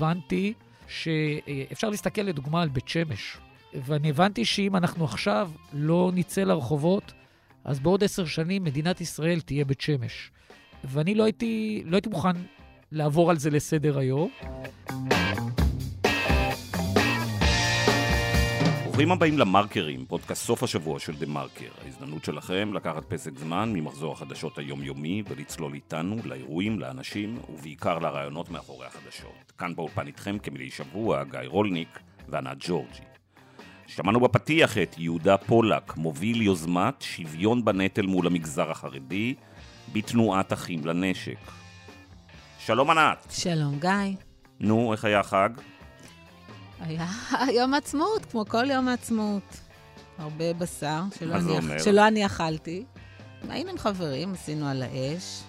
הבנתי שאפשר להסתכל לדוגמה על בית שמש. ואני הבנתי שאם אנחנו עכשיו לא נצא לרחובות, אז בעוד עשר שנים מדינת ישראל תהיה בית שמש. ואני לא הייתי, לא הייתי מוכן לעבור על זה לסדר היום. ברוכים הבאים למרקרים, פודקאסט סוף השבוע של דה מרקר. ההזדמנות שלכם לקחת פסק זמן ממחזור החדשות היומיומי ולצלול איתנו לאירועים, לאנשים ובעיקר לרעיונות מאחורי החדשות. כאן באולפן איתכם כמדי שבוע גיא רולניק וענת ג'ורג'י. שמענו בפתיח את יהודה פולק, מוביל יוזמת שוויון בנטל מול המגזר החרדי בתנועת אחים לנשק. שלום ענת. שלום גיא. נו, איך היה החג? היה יום העצמאות, כמו כל יום העצמאות. הרבה בשר, שלא, אני, אומר? שלא אני אכלתי. היינו עם חברים, עשינו על האש.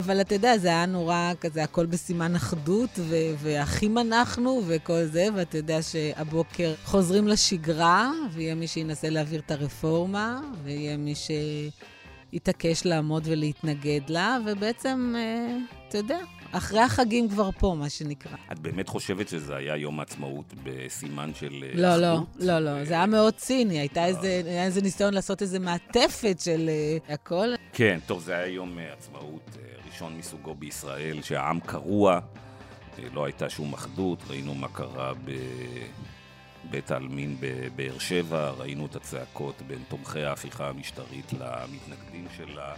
אבל אתה יודע, זה היה נורא כזה, הכל בסימן אחדות, ו- ואחים אנחנו וכל זה, ואתה יודע שהבוקר חוזרים לשגרה, ויהיה מי שינסה להעביר את הרפורמה, ויהיה מי שיתעקש לעמוד ולהתנגד לה, ובעצם, אה, אתה יודע, אחרי החגים כבר פה, מה שנקרא. את באמת חושבת שזה היה יום העצמאות בסימן של אה, לא, לא, אחדות? לא, לא, זה היה מאוד ציני, הייתה איזה, היה איזה ניסיון לעשות איזה מעטפת של אה, הכל. כן, טוב, זה היה יום אה, עצמאות אה, ראשון מסוגו בישראל, שהעם קרוע, אה, לא הייתה שום אחדות, ראינו מה קרה בבית העלמין בבאר שבע, ראינו את הצעקות בין תומכי ההפיכה המשטרית למתנגדים שלה.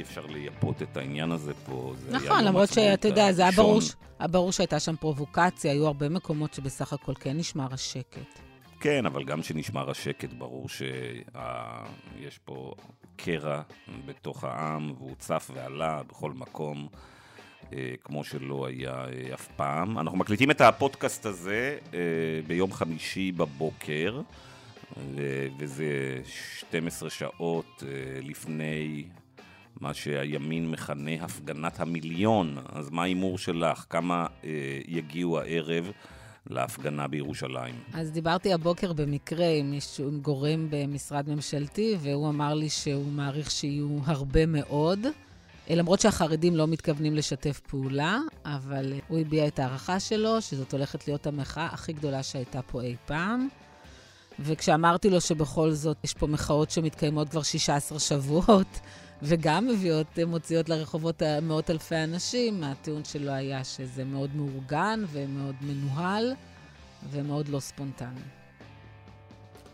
ואי אפשר לייפות את העניין הזה פה. זה נכון, יום למרות שאתה יודע, זה היה. ברור, ברור שהייתה שם פרובוקציה, היו הרבה מקומות שבסך הכל כן נשמר השקט. כן, אבל גם כשנשמר השקט, ברור שיש פה קרע בתוך העם, והוא צף ועלה בכל מקום, אה, כמו שלא היה אה, אף פעם. אנחנו מקליטים את הפודקאסט הזה אה, ביום חמישי בבוקר, ו- וזה 12 שעות אה, לפני מה שהימין מכנה הפגנת המיליון. אז מה ההימור שלך? כמה אה, יגיעו הערב? להפגנה בירושלים. אז דיברתי הבוקר במקרה עם מישהו, עם גורם במשרד ממשלתי, והוא אמר לי שהוא מעריך שיהיו הרבה מאוד. אה, למרות שהחרדים לא מתכוונים לשתף פעולה, אבל אה, הוא הביע את ההערכה שלו, שזאת הולכת להיות המחאה הכי גדולה שהייתה פה אי פעם. וכשאמרתי לו שבכל זאת יש פה מחאות שמתקיימות כבר 16 שבועות, וגם מביאות, מוציאות לרחובות מאות אלפי אנשים, הטיעון שלו היה שזה מאוד מאורגן ומאוד מנוהל ומאוד לא ספונטני.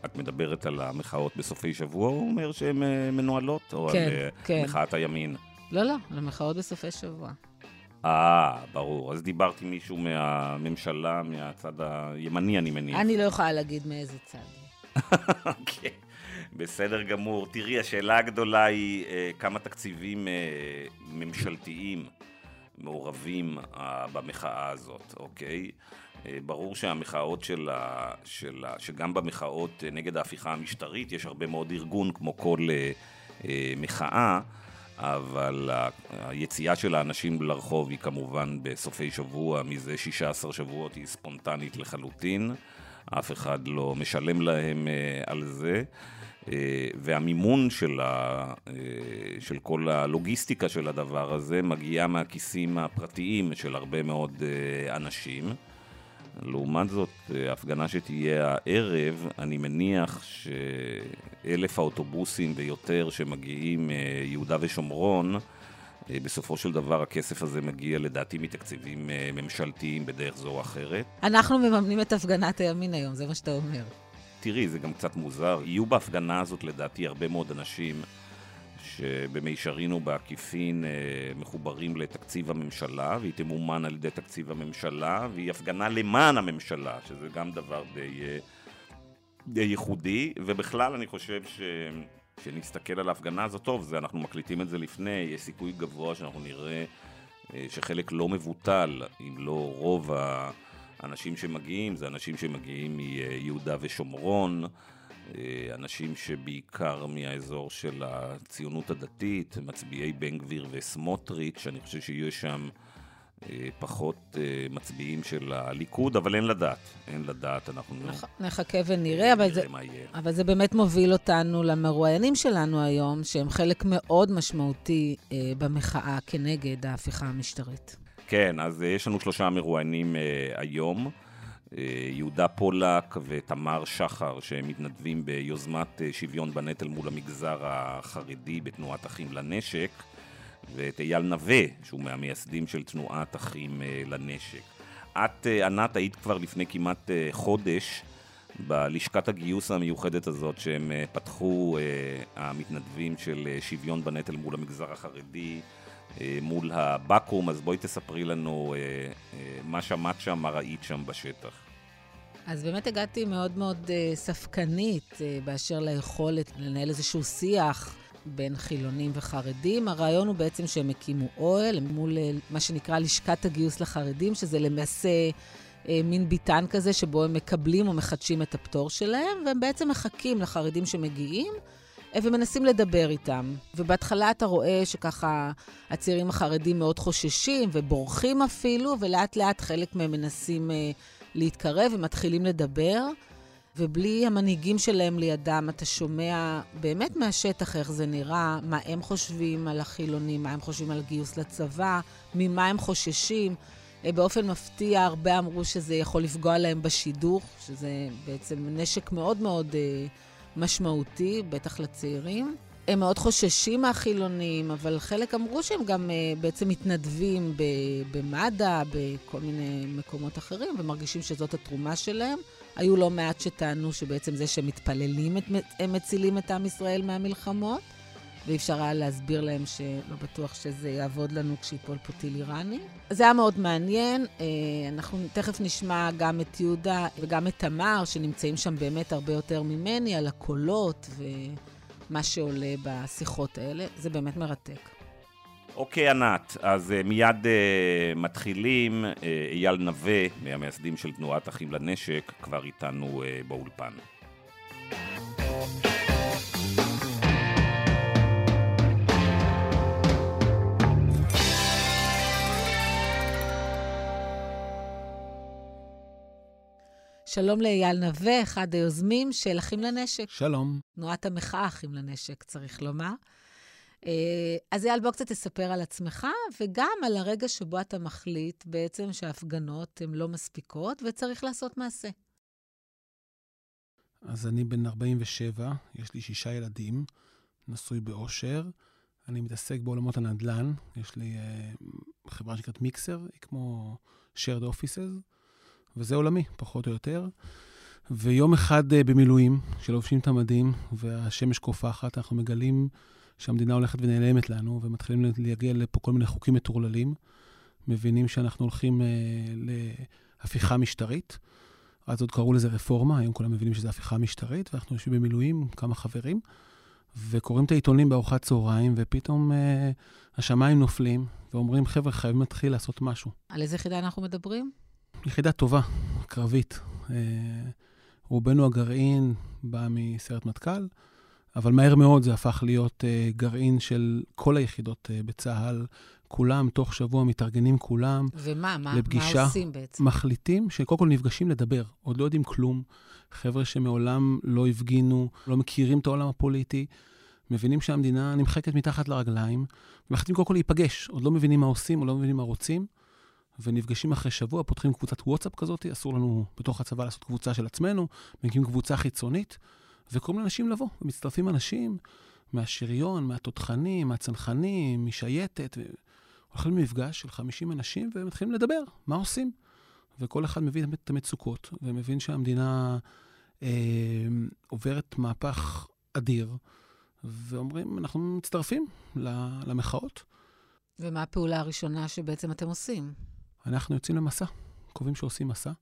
את מדברת על המחאות בסופי שבוע, הוא אומר שהן אה, מנוהלות? או כן, על אה, כן. מחאת הימין? לא, לא, על המחאות בסופי שבוע. אה, ברור. אז דיברתי עם מישהו מהממשלה, מהצד הימני, אני מניח. אני לא יכולה להגיד מאיזה צד. אוקיי, בסדר גמור. תראי, השאלה הגדולה היא אה, כמה תקציבים אה, ממשלתיים מעורבים אה, במחאה הזאת, אוקיי? ברור שהמחאות של ה... של ה... שגם במחאות נגד ההפיכה המשטרית יש הרבה מאוד ארגון כמו כל אה, אה, מחאה, אבל היציאה של האנשים לרחוב היא כמובן בסופי שבוע, מזה 16 שבועות היא ספונטנית לחלוטין. אף אחד לא משלם להם על זה. אה, והמימון של, ה, אה, של כל הלוגיסטיקה של הדבר הזה מגיעה מהכיסים הפרטיים של הרבה מאוד אה, אנשים. לעומת זאת, הפגנה שתהיה הערב, אני מניח שאלף האוטובוסים ויותר שמגיעים מיהודה ושומרון, בסופו של דבר הכסף הזה מגיע לדעתי מתקציבים ממשלתיים בדרך זו או אחרת. אנחנו מממנים את הפגנת הימין היום, זה מה שאתה אומר. תראי, זה גם קצת מוזר. יהיו בהפגנה הזאת לדעתי הרבה מאוד אנשים שבמישרין או בעקיפין אה, מחוברים לתקציב הממשלה, והיא תמומן על ידי תקציב הממשלה, והיא הפגנה למען הממשלה, שזה גם דבר די, אה, די ייחודי, ובכלל אני חושב ש... שנסתכל על ההפגנה הזאת, טוב, זה, אנחנו מקליטים את זה לפני, יש סיכוי גבוה שאנחנו נראה אה, שחלק לא מבוטל, אם לא רוב האנשים שמגיעים, זה אנשים שמגיעים מיהודה ושומרון, אה, אנשים שבעיקר מהאזור של הציונות הדתית, מצביעי בן גביר וסמוטריץ', אני חושב שיהיו שם אה, פחות אה, מצביעים של הליכוד, אבל אין לדעת, אין לדעת, אנחנו נח- נחכה ונראה, אבל זה. אבל זה באמת מוביל אותנו למרואיינים שלנו היום, שהם חלק מאוד משמעותי אה, במחאה כנגד ההפיכה המשטרית. כן, אז יש לנו שלושה מרואיינים היום. יהודה פולק ותמר שחר, שמתנדבים ביוזמת שוויון בנטל מול המגזר החרדי בתנועת אחים לנשק, ואת אייל נווה, שהוא מהמייסדים של תנועת אחים לנשק. את, ענת, היית כבר לפני כמעט חודש בלשכת הגיוס המיוחדת הזאת שהם אה, פתחו, אה, המתנדבים של אה, שוויון בנטל מול המגזר החרדי, מול הבקו"ם, אז בואי תספרי לנו מה שמעת שם, מה ראית שם בשטח. אז באמת הגעתי מאוד מאוד ספקנית באשר ליכולת לנהל איזשהו שיח בין חילונים וחרדים. הרעיון הוא בעצם שהם הקימו אוהל מול מה שנקרא לשכת הגיוס לחרדים, שזה למעשה אה, מין ביטן כזה שבו הם מקבלים או מחדשים את הפטור שלהם, והם בעצם מחכים לחרדים שמגיעים. ומנסים לדבר איתם. ובהתחלה אתה רואה שככה הצעירים החרדים מאוד חוששים ובורחים אפילו, ולאט לאט חלק מהם מנסים אה, להתקרב ומתחילים לדבר. ובלי המנהיגים שלהם לידם, אתה שומע באמת מהשטח איך זה נראה, מה הם חושבים על החילונים, מה הם חושבים על גיוס לצבא, ממה הם חוששים. אה, באופן מפתיע, הרבה אמרו שזה יכול לפגוע להם בשידור, שזה בעצם נשק מאוד מאוד אה, משמעותי, בטח לצעירים. הם מאוד חוששים מהחילונים, אבל חלק אמרו שהם גם uh, בעצם מתנדבים במד"א, בכל מיני מקומות אחרים, ומרגישים שזאת התרומה שלהם. היו לא מעט שטענו שבעצם זה שהם מתפללים, הם מצילים את עם ישראל מהמלחמות. ואי אפשר היה להסביר להם שלא בטוח שזה יעבוד לנו כשיפול פה טיל איראני. זה היה מאוד מעניין. אה, אנחנו תכף נשמע גם את יהודה וגם את תמר, שנמצאים שם באמת הרבה יותר ממני, על הקולות ומה שעולה בשיחות האלה. זה באמת מרתק. אוקיי, ענת, אז uh, מיד uh, מתחילים. Uh, אייל נווה, מהמייסדים של תנועת אחים לנשק, כבר איתנו uh, באולפן. שלום לאייל נווה, אחד היוזמים של אחים לנשק. שלום. תנועת המחאה אחים לנשק, צריך לומר. אה, אז אייל, בוא קצת תספר על עצמך, וגם על הרגע שבו אתה מחליט בעצם שההפגנות הן לא מספיקות וצריך לעשות מעשה. אז אני בן 47, יש לי שישה ילדים, נשוי באושר. אני מתעסק בעולמות הנדל"ן, יש לי uh, חברה שנקראת מיקסר, היא כמו shared offices. וזה עולמי, פחות או יותר. ויום אחד uh, במילואים, שלובשים את המדים והשמש קופחת, אנחנו מגלים שהמדינה הולכת ונעלמת לנו, ומתחילים להגיע לפה כל מיני חוקים מטורללים. מבינים שאנחנו הולכים uh, להפיכה משטרית. אז עוד קראו לזה רפורמה, היום כולם מבינים שזה הפיכה משטרית, ואנחנו יושבים במילואים, כמה חברים, וקוראים את העיתונים בארוחת צהריים, ופתאום uh, השמיים נופלים, ואומרים, חבר'ה, חייבים להתחיל לעשות משהו. על איזה יחידה אנחנו מדברים? יחידה טובה, קרבית. אה, רובנו הגרעין בא מסיירת מטכ"ל, אבל מהר מאוד זה הפך להיות אה, גרעין של כל היחידות אה, בצה"ל. כולם, תוך שבוע מתארגנים כולם. ומה? מה, לפגישה, מה עושים בעצם? מחליטים שקודם כל נפגשים לדבר, עוד לא יודעים כלום. חבר'ה שמעולם לא הפגינו, לא מכירים את העולם הפוליטי, מבינים שהמדינה נמחקת מתחת לרגליים, ומחליטים קודם כל להיפגש, עוד לא מבינים מה עושים, עוד לא מבינים מה רוצים. ונפגשים אחרי שבוע, פותחים קבוצת וואטסאפ כזאת, אסור לנו בתוך הצבא לעשות קבוצה של עצמנו, מגיעים קבוצה חיצונית, וקוראים לאנשים לבוא, ומצטרפים אנשים מהשריון, מהתותחנים, מהצנחנים, משייטת, הולכים למפגש של 50 אנשים ומתחילים לדבר, מה עושים? וכל אחד מבין את המצוקות, ומבין שהמדינה אה, עוברת מהפך אדיר, ואומרים, אנחנו מצטרפים למחאות. ומה הפעולה הראשונה שבעצם אתם עושים? אנחנו יוצאים למסע, קובעים שעושים מסע.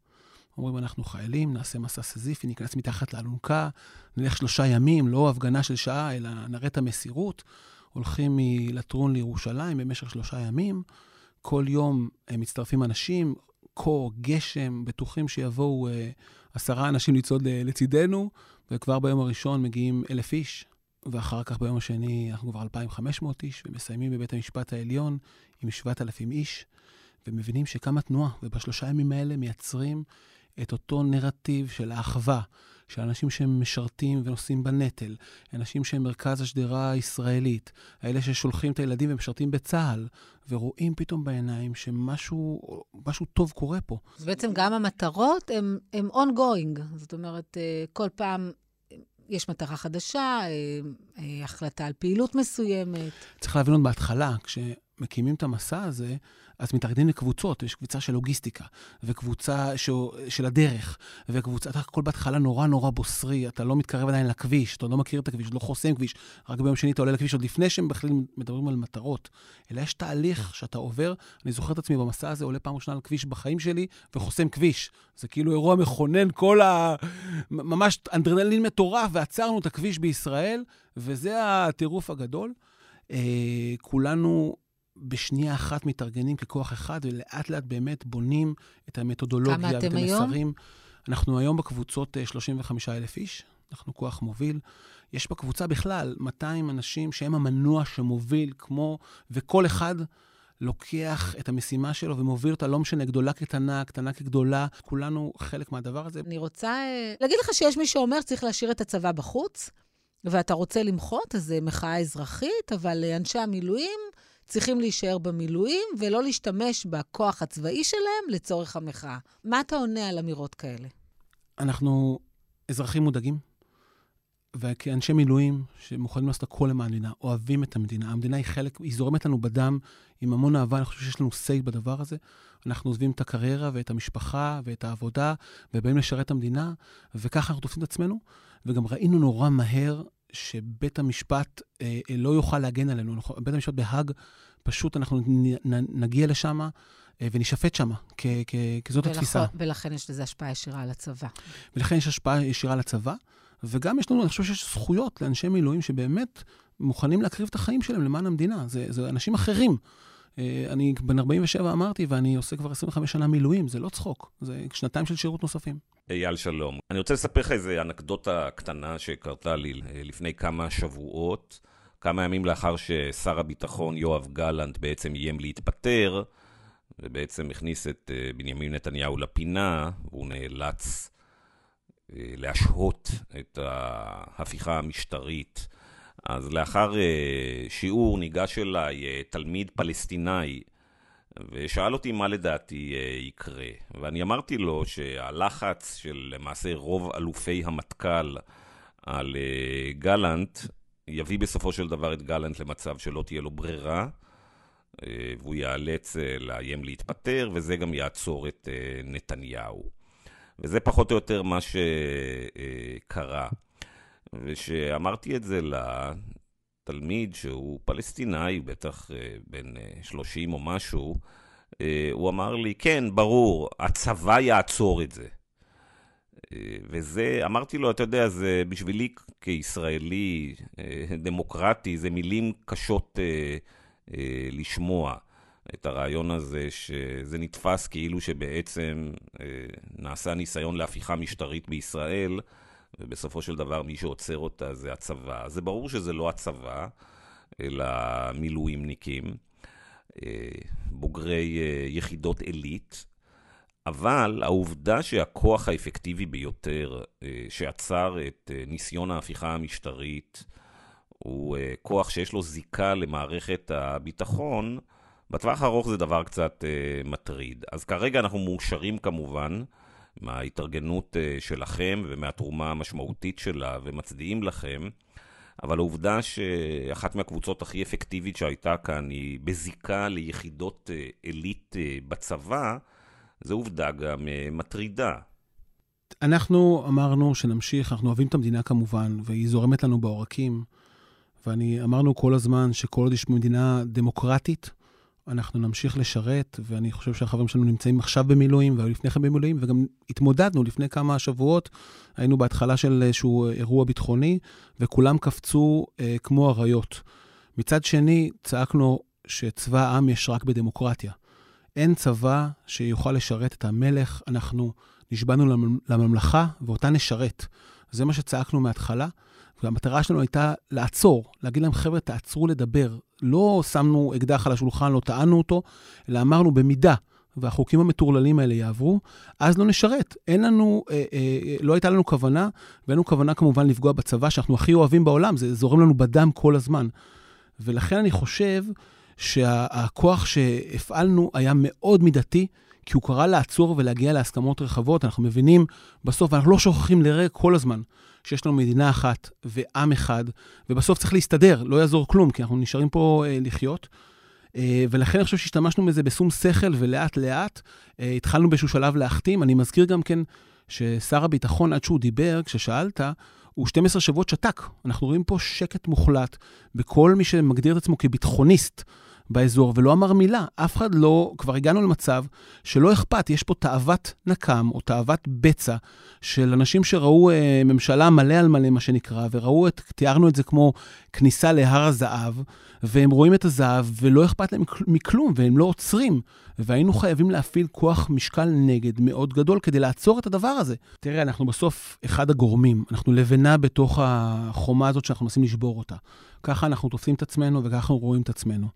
אומרים, אנחנו חיילים, נעשה מסע סזיפי, ניכנס מתחת לאלונקה, נלך שלושה ימים, לא הפגנה של שעה, אלא נראה את המסירות. הולכים מלטרון לירושלים במשך שלושה ימים. כל יום הם מצטרפים אנשים, קור, גשם, בטוחים שיבואו אה, עשרה אנשים לצעוד לצידנו, וכבר ביום הראשון מגיעים אלף איש, ואחר כך ביום השני אנחנו כבר 2,500 איש, ומסיימים בבית המשפט העליון עם 7,000 איש. ומבינים שקמה תנועה, ובשלושה ימים האלה מייצרים את אותו נרטיב של האחווה, של אנשים שהם משרתים ונושאים בנטל, אנשים שהם מרכז השדרה הישראלית, האלה ששולחים את הילדים ומשרתים בצה"ל, ורואים פתאום בעיניים שמשהו טוב קורה פה. אז בעצם גם המטרות הן ongoing, זאת אומרת, אה, כל פעם יש מטרה חדשה, אה, אה, החלטה על פעילות מסוימת. צריך להבין עוד בהתחלה, כשמקימים את המסע הזה, אז מתארגנים לקבוצות, יש קבוצה של לוגיסטיקה, וקבוצה ש... של הדרך, וקבוצה, אתה הכל בהתחלה נורא נורא בוסרי, אתה לא מתקרב עדיין לכביש, אתה לא מכיר את הכביש, לא חוסם כביש, רק ביום שני אתה עולה לכביש, עוד לפני שהם בכלל מדברים על מטרות. אלא יש תהליך שאתה עובר, אני זוכר את עצמי במסע הזה, עולה פעם ראשונה על כביש בחיים שלי, וחוסם כביש. זה כאילו אירוע מכונן, כל ה... ממש אנדרנלין מטורף, ועצרנו את הכביש בישראל, וזה הטירוף הגדול. אה, כולנו בשנייה אחת מתארגנים ככוח אחד, ולאט לאט באמת בונים את המתודולוגיה ואת המסרים. כמה אתם היום? אנחנו היום בקבוצות 35 אה, אלף איש, אנחנו כוח מוביל. יש בקבוצה בכלל 200 אנשים שהם המנוע שמוביל, כמו, וכל אחד לוקח את המשימה שלו ומוביל אותה, לא משנה, גדולה כקטנה, קטנה כגדולה, כולנו חלק מהדבר הזה. אני רוצה אה, להגיד לך שיש מי שאומר שצריך להשאיר את הצבא בחוץ, ואתה רוצה למחות, אז זה מחאה אזרחית, אבל אנשי המילואים צריכים להישאר במילואים ולא להשתמש בכוח הצבאי שלהם לצורך המחאה. מה אתה עונה על אמירות כאלה? אנחנו אזרחים מודאגים, וכאנשי מילואים שמוכנים לעשות הכל למען המדינה, אוהבים את המדינה. המדינה היא חלק, היא זורמת לנו בדם עם המון אהבה, אני חושב שיש לנו say בדבר הזה. אנחנו עוזבים את הקריירה ואת המשפחה ואת העבודה, ובאים לשרת את המדינה, וככה אנחנו תופסים את עצמנו. וגם ראינו נורא מהר שבית המשפט אה, אה, לא יוכל להגן עלינו. בית המשפט בהאג, פשוט אנחנו נ, נגיע לשם אה, ונשפט שם, כ, כ, כזאת ולכ, התפיסה. ולכן יש לזה השפעה ישירה על הצבא. ולכן יש השפעה ישירה על הצבא, וגם יש לנו, אני חושב שיש זכויות לאנשי מילואים שבאמת מוכנים להקריב את החיים שלהם למען המדינה. זה, זה אנשים אחרים. אה, אני בן 47 אמרתי, ואני עושה כבר 25 שנה מילואים, זה לא צחוק, זה שנתיים של שירות נוספים. אייל שלום. אני רוצה לספר לך איזה אנקדוטה קטנה שקרתה לי אה, לפני כמה שבועות, כמה ימים לאחר ששר הביטחון יואב גלנט בעצם איים להתפטר, ובעצם הכניס את אה, בנימין נתניהו לפינה, והוא נאלץ להשהות את ההפיכה המשטרית. אז לאחר שיעור ניגש אליי תלמיד פלסטיני ושאל אותי מה לדעתי אה, יקרה. ואני אמרתי לו שהלחץ של למעשה רוב אלופי המטכ"ל על אה, גלנט, יביא בסופו של דבר את גלנט למצב שלא תהיה לו ברירה, אה, והוא ייאלץ לאיים להתפטר, וזה גם יעצור את נתניהו. וזה פחות או יותר מה שקרה. וכשאמרתי את זה תלמיד שהוא פלסטיני, בטח אה, בן 30 אה, או משהו, אה, הוא אמר לי, כן, ברור, הצבא יעצור את זה. וזה, אמרתי לו, אתה יודע, זה בשבילי כישראלי דמוקרטי, זה מילים קשות לשמוע. את הרעיון הזה שזה נתפס כאילו שבעצם נעשה ניסיון להפיכה משטרית בישראל, ובסופו של דבר מי שעוצר אותה זה הצבא. זה ברור שזה לא הצבא, אלא מילואימניקים, אה, בוגרי אה, יחידות עילית, אבל העובדה שהכוח האפקטיבי ביותר אה, שעצר את ניסיון ההפיכה המשטרית הוא כוח שיש לו זיקה למערכת הביטחון, בטווח הארוך זה דבר קצת מטריד. אז כרגע אנחנו מאושרים כמובן. מההתארגנות אה, שלכם ומהתרומה המשמעותית שלה, ומצדיעים לכם. אבל העובדה שאחת מהקבוצות הכי אפקטיבית שהייתה כאן היא בזיקה ליחידות אה, עילית אה, בצבא, זו עובדה גם מטרידה. אנחנו אמרנו שנמשיך, אנחנו אוהבים את המדינה כמובן, והיא זורמת לנו בעורקים. ואני אמרנו כל הזמן שכל עוד יש מדינה דמוקרטית, אנחנו נמשיך לשרת, ואני חושב שהחברים שלנו נמצאים עכשיו במילואים, והיו לפני כן במילואים, וגם התמודדנו לפני כמה שבועות, היינו בהתחלה של איזשהו אירוע ביטחוני, וכולם קפצו אה, כמו אריות. מצד שני, צעקנו שצבא העם יש רק בדמוקרטיה. אין צבא שיוכל לשרת את המלך, אנחנו נשבענו לממלכה, ואותה נשרת. זה מה שצעקנו מההתחלה, והמטרה שלנו הייתה לעצור, להגיד להם, חבר'ה, תעצרו לדבר. לא שמנו אקדח על השולחן, לא טענו אותו, אלא אמרנו במידה והחוקים המטורללים האלה יעברו, אז לא נשרת. אין לנו, אה, אה, לא הייתה לנו כוונה, ואין לנו כוונה כמובן לפגוע בצבא שאנחנו הכי אוהבים בעולם, זה זורם לנו בדם כל הזמן. ולכן אני חושב שהכוח שהפעלנו היה מאוד מידתי, כי הוא קרא לעצור ולהגיע להסכמות רחבות. אנחנו מבינים בסוף, ואנחנו לא שוכחים לרגע כל הזמן, שיש לנו מדינה אחת ועם אחד, ובסוף צריך להסתדר, לא יעזור כלום, כי אנחנו נשארים פה אה, לחיות. אה, ולכן אני חושב שהשתמשנו בזה בשום שכל ולאט-לאט אה, התחלנו באיזשהו שלב להחתים. אני מזכיר גם כן ששר הביטחון, עד שהוא דיבר, כששאלת, הוא 12 שבועות שתק. אנחנו רואים פה שקט מוחלט בכל מי שמגדיר את עצמו כביטחוניסט. באזור ולא אמר מילה. אף אחד לא, כבר הגענו למצב שלא אכפת, יש פה תאוות נקם או תאוות בצע של אנשים שראו אה, ממשלה מלא על מלא, מה שנקרא, וראו את, תיארנו את זה כמו כניסה להר הזהב, והם רואים את הזהב ולא אכפת להם מכלום, והם לא עוצרים. והיינו חייבים להפעיל כוח משקל נגד מאוד גדול כדי לעצור את הדבר הזה. תראה, אנחנו בסוף אחד הגורמים, אנחנו לבנה בתוך החומה הזאת שאנחנו מנסים לשבור אותה. ככה אנחנו תופסים את עצמנו וככה אנחנו רואים את עצמנו.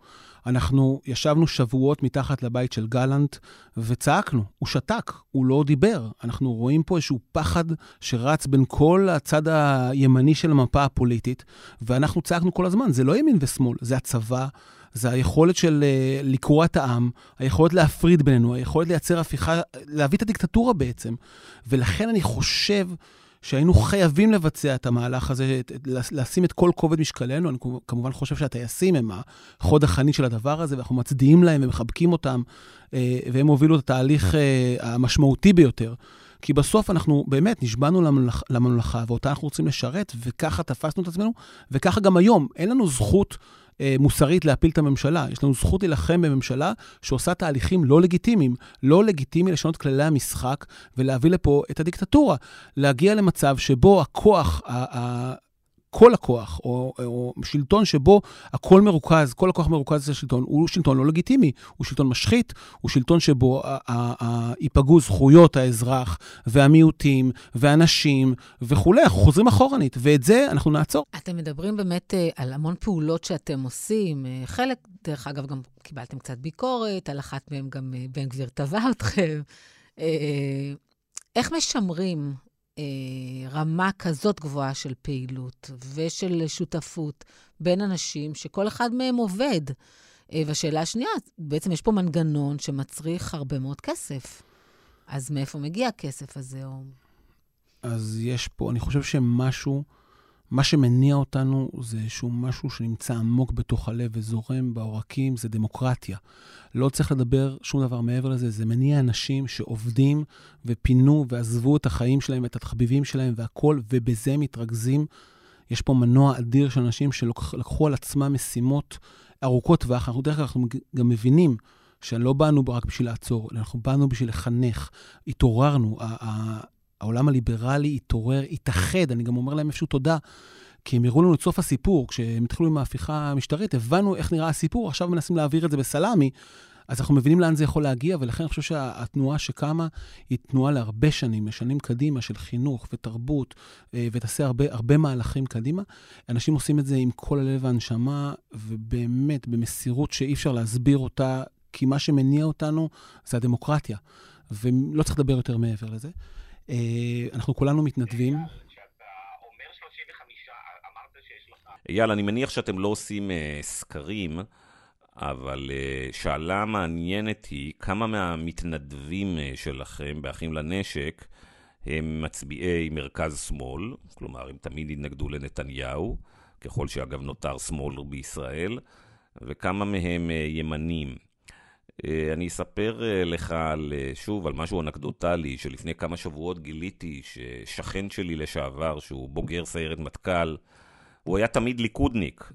אנחנו ישבנו שבועות מתחת לבית של גלנט וצעקנו, הוא שתק, הוא לא דיבר. אנחנו רואים פה איזשהו פחד שרץ בין כל הצד הימני של המפה הפוליטית, ואנחנו צעקנו כל הזמן, זה לא ימין ושמאל, זה הצבא, זה היכולת של uh, לקרוע את העם, היכולת להפריד בינינו, היכולת לייצר הפיכה, להביא את הדיקטטורה בעצם. ולכן אני חושב שהיינו חייבים לבצע את המהלך הזה, לשים את כל כובד משקלנו. אני כמובן חושב שהטייסים הם החוד החנית של הדבר הזה, ואנחנו מצדיעים להם ומחבקים אותם, אה, והם הובילו את התהליך אה, המשמעותי ביותר. כי בסוף אנחנו באמת נשבענו לממלכה, ואותה אנחנו רוצים לשרת, וככה תפסנו את עצמנו, וככה גם היום. אין לנו זכות אה, מוסרית להפיל את הממשלה. יש לנו זכות להילחם בממשלה שעושה תהליכים לא לגיטימיים. לא לגיטימי לשנות כללי המשחק ולהביא לפה את הדיקטטורה. להגיע למצב שבו הכוח, כל הכוח, או, או שלטון שבו הכל מרוכז, כל הכוח מרוכז לשלטון, הוא שלטון לא לגיטימי, הוא שלטון משחית, הוא שלטון שבו ייפגעו זכויות האזרח והמיעוטים והנשים וכולי, אנחנו חוזרים אחורנית, ואת זה אנחנו נעצור. אתם מדברים באמת אה, על המון פעולות שאתם עושים, אה, חלק, דרך אגב, גם קיבלתם קצת ביקורת, על אחת מהן גם אה, בן גביר תבע אתכם. איך משמרים רמה כזאת גבוהה של פעילות ושל שותפות בין אנשים שכל אחד מהם עובד. אה, והשאלה השנייה, בעצם יש פה מנגנון שמצריך הרבה מאוד כסף. אז מאיפה מגיע הכסף הזה? אז יש פה, אני חושב שמשהו מה שמניע אותנו זה איזשהו משהו שנמצא עמוק בתוך הלב וזורם בעורקים, זה דמוקרטיה. לא צריך לדבר שום דבר מעבר לזה, זה מניע אנשים שעובדים ופינו ועזבו את החיים שלהם, את התחביבים שלהם והכול, ובזה מתרכזים. יש פה מנוע אדיר של אנשים שלקחו על עצמם משימות ארוכות טווח. אנחנו דרך אנחנו גם מבינים שלא באנו רק בשביל לעצור, אנחנו באנו בשביל לחנך, התעוררנו. העולם הליברלי התעורר, התאחד, אני גם אומר להם איפשהו תודה, כי הם הראו לנו את סוף הסיפור. כשהם התחילו עם ההפיכה המשטרית, הבנו איך נראה הסיפור, עכשיו מנסים להעביר את זה בסלאמי. אז אנחנו מבינים לאן זה יכול להגיע, ולכן אני חושב שהתנועה שקמה היא תנועה להרבה שנים, לשנים קדימה, של חינוך ותרבות, אה, ותעשה הרבה, הרבה מהלכים קדימה. אנשים עושים את זה עם כל הלב והנשמה, ובאמת במסירות שאי אפשר להסביר אותה, כי מה שמניע אותנו זה הדמוקרטיה, ולא צריך לדבר יותר מעבר לזה. אה, אנחנו כולנו מתנדבים. אייל, אני מניח שאתם לא עושים uh, סקרים, אבל uh, שאלה מעניינת היא כמה מהמתנדבים שלכם באחים לנשק הם מצביעי מרכז-שמאל, כלומר, הם תמיד התנגדו לנתניהו, ככל שאגב נותר שמאל בישראל, וכמה מהם ימנים. אה, אני אספר אה, לך על, אה, שוב על משהו אנקדוטלי, שלפני כמה שבועות גיליתי ששכן שלי לשעבר, שהוא בוגר סיירת מטכ"ל, הוא היה תמיד ליכודניק.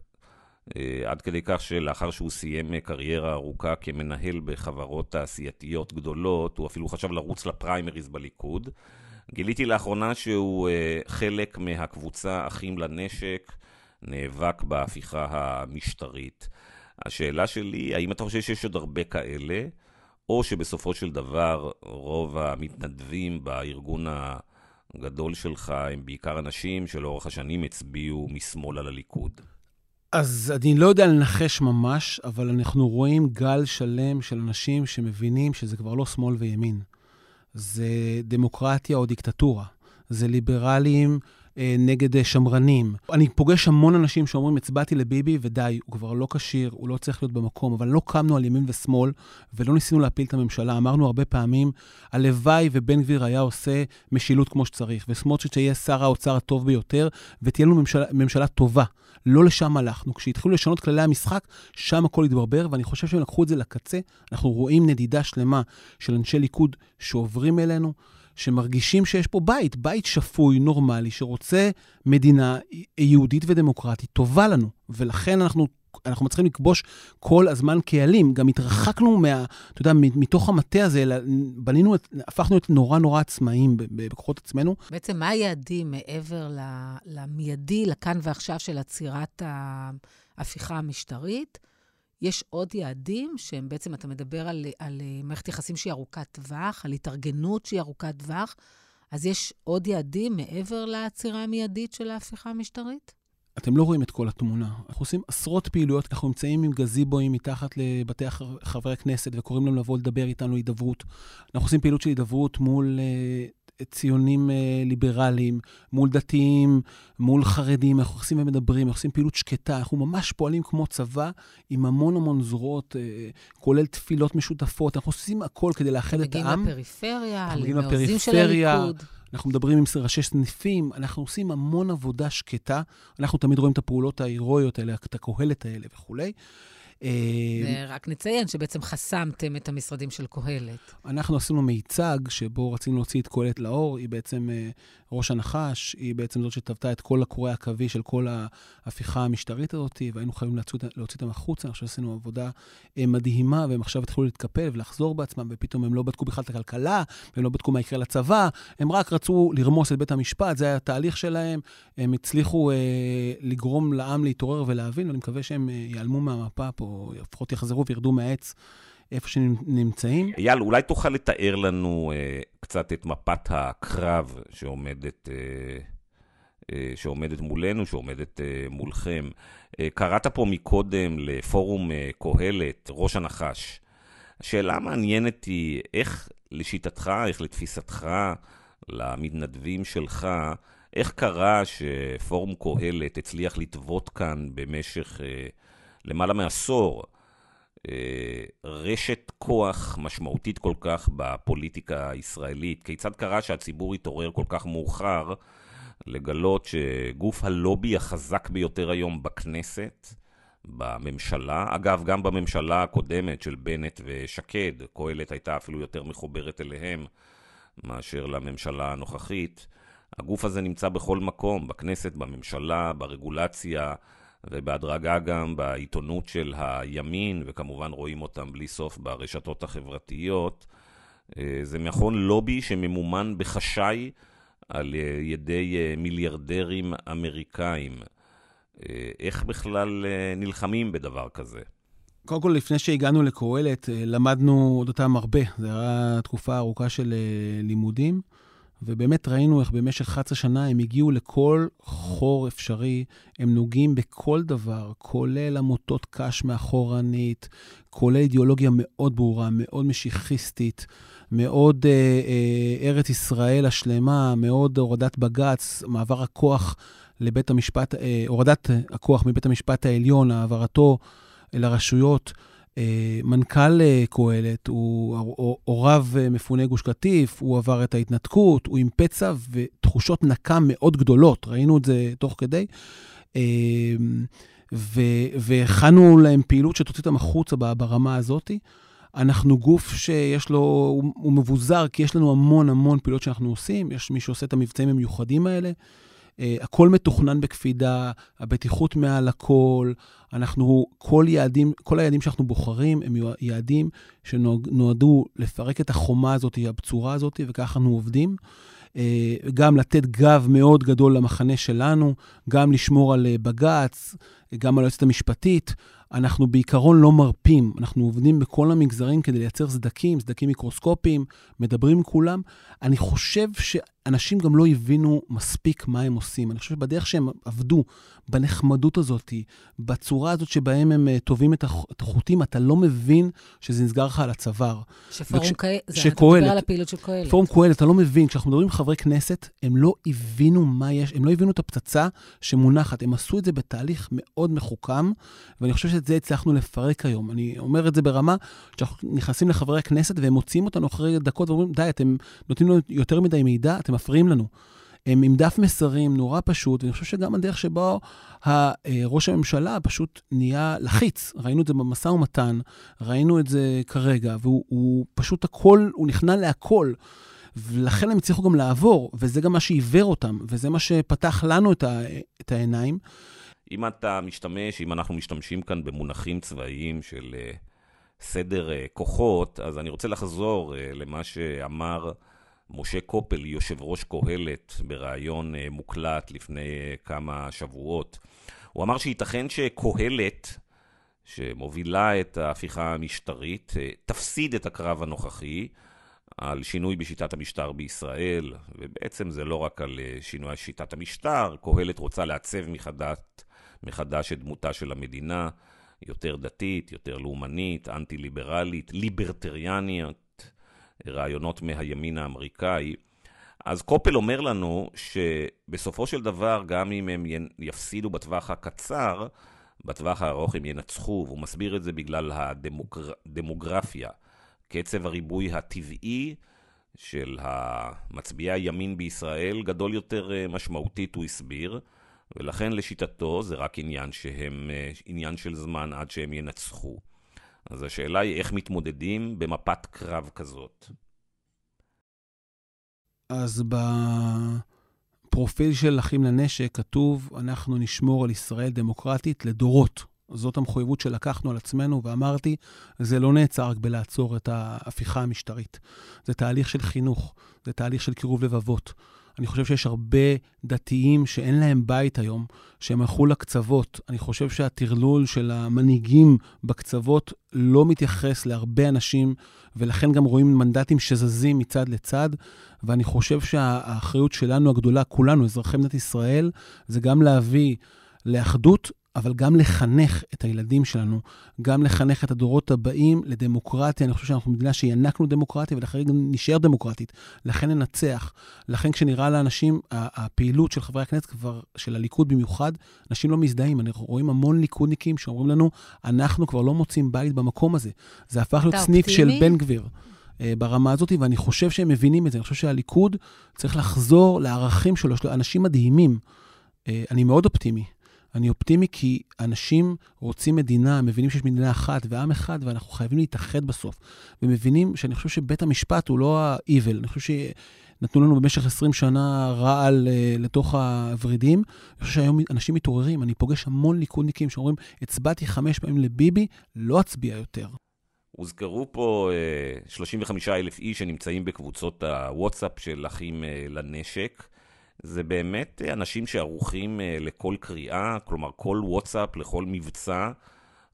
עד כדי כך שלאחר שהוא סיים קריירה ארוכה כמנהל בחברות תעשייתיות גדולות, הוא אפילו חשב לרוץ לפריימריז בליכוד. גיליתי לאחרונה שהוא חלק מהקבוצה אחים לנשק, נאבק בהפיכה המשטרית. השאלה שלי, האם אתה חושב שיש עוד הרבה כאלה, או שבסופו של דבר רוב המתנדבים בארגון הגדול שלך הם בעיקר אנשים שלאורך השנים הצביעו משמאל על הליכוד? אז אני לא יודע לנחש ממש, אבל אנחנו רואים גל שלם של אנשים שמבינים שזה כבר לא שמאל וימין. זה דמוקרטיה או דיקטטורה. זה ליברלים נגד אה, שמרנים. אני פוגש המון אנשים שאומרים, הצבעתי לביבי ודי, הוא כבר לא כשיר, הוא לא צריך להיות במקום, אבל לא קמנו על ימין ושמאל ולא ניסינו להפיל את הממשלה. אמרנו הרבה פעמים, הלוואי ובן גביר היה עושה משילות כמו שצריך, וסמוטריץ' יהיה שר האוצר הטוב ביותר, ותהיה לנו ממשלה, ממשלה טובה. לא לשם הלכנו. כשהתחילו לשנות כללי המשחק, שם הכל התברבר, ואני חושב שהם לקחו את זה לקצה. אנחנו רואים נדידה שלמה של אנשי ליכוד שעוברים אלינו. שמרגישים שיש פה בית, בית שפוי, נורמלי, שרוצה מדינה יהודית ודמוקרטית טובה לנו. ולכן אנחנו, אנחנו מצליחים לכבוש כל הזמן קהלים. גם התרחקנו מה, אתה יודע, מתוך המטה הזה, אלא בנינו, הפכנו להיות נורא נורא עצמאיים בכוחות עצמנו. בעצם מה היעדים מעבר למיידי, לכאן ועכשיו של עצירת ההפיכה המשטרית? יש עוד יעדים שהם בעצם, אתה מדבר על, על אה, מערכת יחסים שהיא ארוכת טווח, על התארגנות שהיא ארוכת טווח, אז יש עוד יעדים מעבר לעצירה המיידית של ההפיכה המשטרית? אתם לא רואים את כל התמונה. אנחנו עושים עשרות פעילויות, אנחנו נמצאים עם גזיבוים מתחת לבתי חברי הכנסת וקוראים להם לבוא לדבר איתנו הידברות. אנחנו עושים פעילות של הידברות מול uh, ציונים אה, ליברליים, מול דתיים, מול חרדים, אנחנו עושים ומדברים, אנחנו עושים פעילות שקטה, אנחנו ממש פועלים כמו צבא עם המון המון זרועות, אה, כולל תפילות משותפות, אנחנו עושים הכל כדי לאחד את העם. מגיעים לפריפריה, למעוזים של הליכוד. אנחנו מדברים עם ראשי סניפים, אנחנו עושים המון עבודה שקטה. אנחנו תמיד רואים את הפעולות ההירואיות האלה, את הקהלת האלה וכולי. אה, ורק נציין שבעצם חסמתם את המשרדים של קהלת. אנחנו עשינו מיצג שבו רצינו להוציא את קהלת לאור, היא בעצם אה, ראש הנחש, היא בעצם זאת שטבתה את כל הקורא הקווי של כל ההפיכה המשטרית הזאת, והיינו חייבים להוציא, להוציא אותם החוצה. אני חושב שעשינו עבודה אה, מדהימה, והם עכשיו התחילו להתקפל ולחזור בעצמם, ופתאום הם לא בדקו בכלל את הכלכלה, והם לא בדקו מה יקרה לצבא, הם רק רצו לרמוס את בית המשפט, זה היה התהליך שלהם. הם הצליחו אה, לגרום לעם להתעורר ולהבין, ואני מקווה שהם ייעלמו מהמפה פה. לפחות יחזרו וירדו מהעץ איפה שהם נמצאים. אייל, אולי תוכל לתאר לנו אה, קצת את מפת הקרב שעומדת, אה, אה, שעומדת מולנו, שעומדת אה, מולכם. אה, קראת פה מקודם לפורום אה, קהלת, ראש הנחש. השאלה המעניינת היא, איך לשיטתך, איך לתפיסתך, למתנדבים שלך, איך קרה שפורום קהלת הצליח לטוות כאן במשך... למעלה מעשור אה, רשת כוח משמעותית כל כך בפוליטיקה הישראלית. כיצד קרה שהציבור התעורר כל כך מאוחר לגלות שגוף הלובי החזק ביותר היום בכנסת, בממשלה, אגב, גם בממשלה הקודמת של בנט ושקד, קהלת הייתה אפילו יותר מחוברת אליהם מאשר לממשלה הנוכחית. הגוף הזה נמצא בכל מקום, בכנסת, בממשלה, ברגולציה, ובהדרגה גם בעיתונות של הימין, וכמובן רואים אותם בלי סוף ברשתות החברתיות. אה, זה מכון לובי שממומן בחשאי על ידי אה, מיליארדרים אמריקאים. אה, איך בכלל נלחמים בדבר כזה? קודם כל, לפני שהגענו לקהלת, למדנו אותם הרבה. זו הייתה תקופה ארוכה של לימודים. ובאמת ראינו איך במשך 11 שנה הם הגיעו לכל חור אפשרי, הם נוגעים בכל דבר, כולל עמותות קש מאחורנית, כולל אידיאולוגיה מאוד ברורה, מאוד משיחיסטית, מאוד אה, אה, ארץ ישראל השלמה, מאוד הורדת בג"ץ, מעבר הכוח לבית המשפט, אה, הורדת הכוח מבית המשפט העליון, העברתו לרשויות. אה, מנכ"ל אה, קהלת, הוא הוריו אה, מפוני גוש קטיף, הוא עבר את ההתנתקות, הוא עם פצע ותחושות נקם מאוד גדולות, ראינו את זה תוך כדי. והכנו להם פעילות שתוציא אותם החוצה ברמה הזאת. אנחנו גוף שיש לו, הוא מבוזר, כי יש לנו המון המון פעילות שאנחנו עושים, יש מי שעושה את המבצעים המיוחדים האלה. Uh, הכל מתוכנן בקפידה, הבטיחות מעל הכל, אנחנו, כל, יעדים, כל היעדים שאנחנו בוחרים הם יעדים שנועדו לפרק את החומה הזאת, הבצורה הזאת, וככה אנחנו עובדים. Uh, גם לתת גב מאוד גדול למחנה שלנו, גם לשמור על uh, בג"ץ, גם על היועצת המשפטית. אנחנו בעיקרון לא מרפים, אנחנו עובדים בכל המגזרים כדי לייצר סדקים, סדקים מיקרוסקופיים, מדברים עם כולם. אני חושב שאנשים גם לא הבינו מספיק מה הם עושים. אני חושב שבדרך שהם עבדו, בנחמדות הזאת, בצורה הזאת שבהם הם אה, טובים את החוטים, אתה לא מבין שזה נסגר לך על הצוואר. שפורום וכש... קהלת, זה אתה מדבר על הפעילות של קהלת. פורום קהלת, אתה לא מבין. כשאנחנו מדברים עם חברי כנסת, הם לא הבינו מה יש, הם לא הבינו את הפצצה שמונחת. הם עשו את זה בתהליך מאוד מחוכם, ואני חושב שאת זה הצלחנו לפרק היום. אני אומר את זה ברמה שאנחנו נכנסים לחברי הכנסת והם מוציאים אותנו אחרי דקות ואומרים, די, אתם נותנים לנו יותר מדי מידע, אתם מפריעים לנו. הם עם דף מסרים נורא פשוט, ואני חושב שגם הדרך שבו ראש הממשלה פשוט נהיה לחיץ. ראינו את זה במשא ומתן, ראינו את זה כרגע, והוא פשוט הכל, הוא נכנע להכל. ולכן הם הצליחו גם לעבור, וזה גם מה שעיוור אותם, וזה מה שפתח לנו את, ה, את העיניים. אם אתה משתמש, אם אנחנו משתמשים כאן במונחים צבאיים של uh, סדר uh, כוחות, אז אני רוצה לחזור uh, למה שאמר משה קופל, יושב ראש קהלת, בריאיון uh, מוקלט לפני uh, כמה שבועות. הוא אמר שייתכן שקהלת, שמובילה את ההפיכה המשטרית, uh, תפסיד את הקרב הנוכחי על שינוי בשיטת המשטר בישראל, ובעצם זה לא רק על שינוי שיטת המשטר, קהלת רוצה לעצב מחדש מחדש את דמותה של המדינה, יותר דתית, יותר לאומנית, אנטי-ליברלית, ליברטריאנית, רעיונות מהימין האמריקאי. אז קופל אומר לנו שבסופו של דבר, גם אם הם יפסידו בטווח הקצר, בטווח הארוך הם ינצחו, והוא מסביר את זה בגלל הדמוגרפיה. קצב הריבוי הטבעי של המצביעי הימין בישראל גדול יותר אה, משמעותית, הוא הסביר. ולכן לשיטתו זה רק עניין שהם, אה, עניין של זמן עד שהם ינצחו. אז השאלה היא איך מתמודדים במפת קרב כזאת. אז בפרופיל של אחים לנשק כתוב, אנחנו נשמור על ישראל דמוקרטית לדורות. זאת המחויבות שלקחנו על עצמנו, ואמרתי, זה לא נעצר רק בלעצור את ההפיכה המשטרית. זה תהליך של חינוך, זה תהליך של קירוב לבבות. אני חושב שיש הרבה דתיים שאין להם בית היום, שהם הלכו לקצוות. אני חושב שהטרלול של המנהיגים בקצוות לא מתייחס להרבה אנשים, ולכן גם רואים מנדטים שזזים מצד לצד. ואני חושב שהאחריות שלנו הגדולה, כולנו, אזרחי מדינת ישראל, זה גם להביא לאחדות אבל גם לחנך את הילדים שלנו, גם לחנך את הדורות הבאים לדמוקרטיה. אני חושב שאנחנו מדינה שינקנו דמוקרטיה, ולכן גם נשאר דמוקרטית. לכן ננצח. לכן כשנראה לאנשים, הפעילות של חברי הכנסת כבר, של הליכוד במיוחד, אנשים לא מזדהים. אנחנו רואים המון ליכודניקים שאומרים לנו, אנחנו כבר לא מוצאים בית במקום הזה. זה הפך להיות סניף של בן גביר. אה, ברמה הזאת, ואני חושב שהם מבינים את זה. אני חושב שהליכוד צריך לחזור לערכים שלו, יש לו אנשים מדהימים. אה, אני מאוד אופטימי. אני אופטימי כי אנשים רוצים מדינה, מבינים שיש מדינה אחת ועם אחד, ואנחנו חייבים להתאחד בסוף. ומבינים שאני חושב שבית המשפט הוא לא ה-evil, אני חושב שנתנו לנו במשך 20 שנה רעל uh, לתוך הוורידים. אני חושב שהיום אנשים מתעוררים, אני פוגש המון ליכודניקים שאומרים, הצבעתי חמש פעמים לביבי, לא אצביע יותר. הוזכרו פה uh, 35 אלף איש שנמצאים בקבוצות הוואטסאפ של אחים uh, לנשק. זה באמת אנשים שערוכים אה, לכל קריאה, כלומר כל וואטסאפ, לכל מבצע.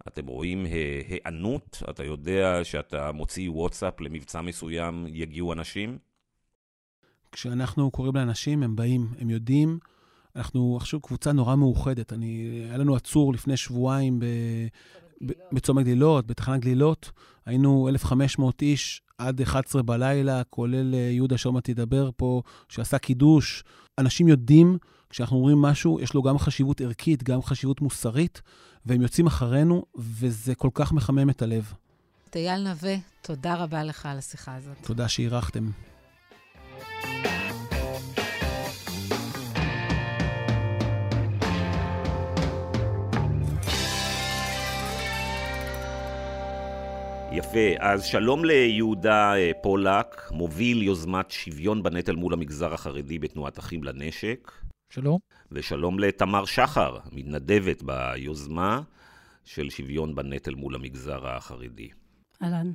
אתם רואים היענות, אתה יודע שאתה מוציא וואטסאפ למבצע מסוים, יגיעו אנשים? כשאנחנו קוראים לאנשים, הם באים, הם יודעים. אנחנו עכשיו קבוצה נורא מאוחדת. אני, היה לנו עצור לפני שבועיים ב, בצומת גלילות, בתחנת גלילות. היינו 1,500 איש עד 11 בלילה, כולל אה, יהודה שרמה תדבר פה, שעשה קידוש. אנשים יודעים, כשאנחנו אומרים משהו, יש לו גם חשיבות ערכית, גם חשיבות מוסרית, והם יוצאים אחרינו, וזה כל כך מחמם את הלב. אייל נווה, תודה רבה לך על השיחה הזאת. תודה שאירחתם. יפה, אז שלום ליהודה אה, פולק, מוביל יוזמת שוויון בנטל מול המגזר החרדי בתנועת אחים לנשק. שלום. ושלום לתמר שחר, מתנדבת ביוזמה של שוויון בנטל מול המגזר החרדי. אהלן.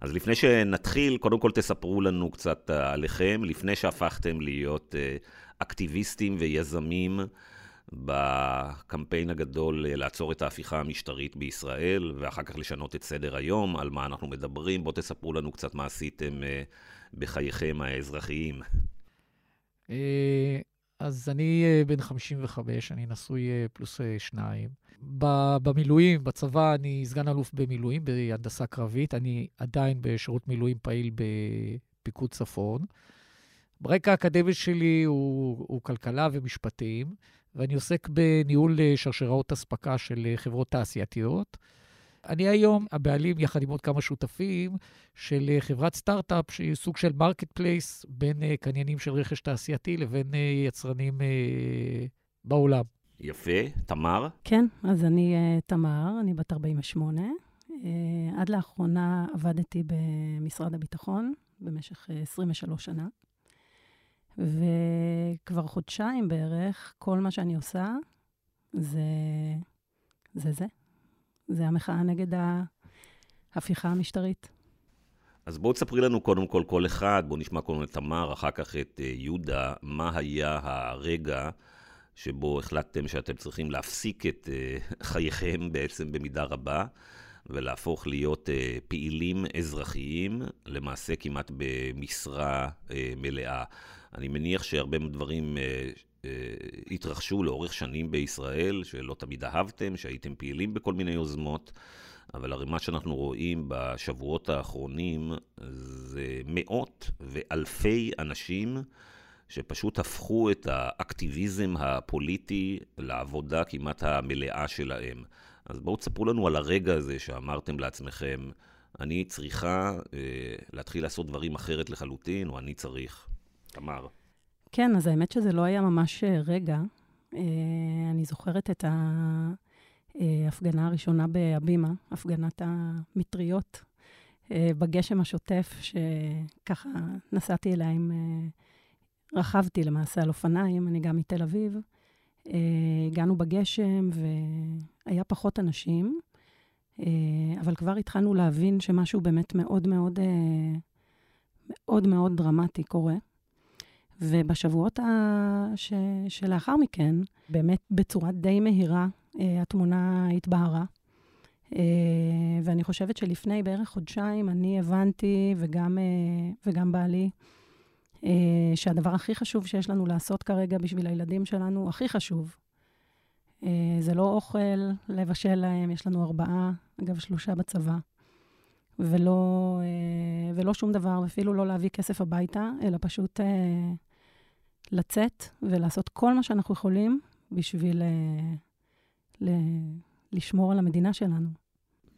אז לפני שנתחיל, קודם כל תספרו לנו קצת עליכם, לפני שהפכתם להיות אה, אקטיביסטים ויזמים בקמפיין הגדול לעצור את ההפיכה המשטרית בישראל, ואחר כך לשנות את סדר היום, על מה אנחנו מדברים. בואו תספרו לנו קצת מה עשיתם בחייכם האזרחיים. אז אני בן 55, אני נשוי פלוס שניים. במילואים, בצבא, אני סגן אלוף במילואים, בהנדסה קרבית. אני עדיין בשירות מילואים פעיל בפיקוד צפון. ברקע האקדמי שלי הוא, הוא כלכלה ומשפטים, ואני עוסק בניהול שרשראות אספקה של חברות תעשייתיות. אני היום הבעלים, יחד עם עוד כמה שותפים, של חברת סטארט-אפ, שהיא סוג של marketplace בין קניינים של רכש תעשייתי לבין יצרנים בעולם. יפה. תמר? כן, אז אני תמר, אני בת 48. Uh, עד לאחרונה עבדתי במשרד הביטחון במשך uh, 23 שנה, וכבר חודשיים בערך, כל מה שאני עושה זה זה. זה, זה המחאה נגד ההפיכה המשטרית. אז בואו תספרי לנו קודם כל כל אחד, בואו נשמע קודם את תמר, אחר כך את יהודה, מה היה הרגע שבו החלטתם שאתם צריכים להפסיק את uh, חייכם בעצם במידה רבה, ולהפוך להיות uh, פעילים אזרחיים, למעשה כמעט במשרה מלאה. אני מניח שהרבה דברים uh, uh, התרחשו לאורך שנים בישראל, שלא תמיד אהבתם, שהייתם פעילים בכל מיני יוזמות. אבל הרי מה שאנחנו רואים בשבועות האחרונים זה מאות ואלפי אנשים שפשוט הפכו את האקטיביזם הפוליטי לעבודה כמעט המלאה שלהם. אז בואו תספרו לנו על הרגע הזה שאמרתם לעצמכם, אני צריכה אה, להתחיל לעשות דברים אחרת לחלוטין, או אני צריך. תמר. כן, אז האמת שזה לא היה ממש אה, רגע. אה, אני זוכרת את ההפגנה אה, הראשונה בהבימה, הפגנת המטריות, בגשם השוטף, שככה נסעתי אליה עם... רכבתי למעשה על אופניים, אני גם מתל אביב. הגענו בגשם והיה פחות אנשים, אבל כבר התחלנו להבין שמשהו באמת מאוד מאוד, מאוד מאוד דרמטי קורה. ובשבועות ה... ש... שלאחר מכן, באמת בצורה די מהירה, uh, התמונה התבהרה. Uh, ואני חושבת שלפני בערך חודשיים אני הבנתי, וגם, uh, וגם בעלי, אה, שהדבר הכי חשוב שיש לנו לעשות כרגע בשביל הילדים שלנו, הכי חשוב, אה, זה לא אוכל לבשל להם, יש לנו ארבעה, אגב, שלושה בצבא, ולא, אה, ולא שום דבר, אפילו לא להביא כסף הביתה, אלא פשוט לצאת ולעשות כל מה שאנחנו יכולים בשביל ל, לשמור על המדינה שלנו.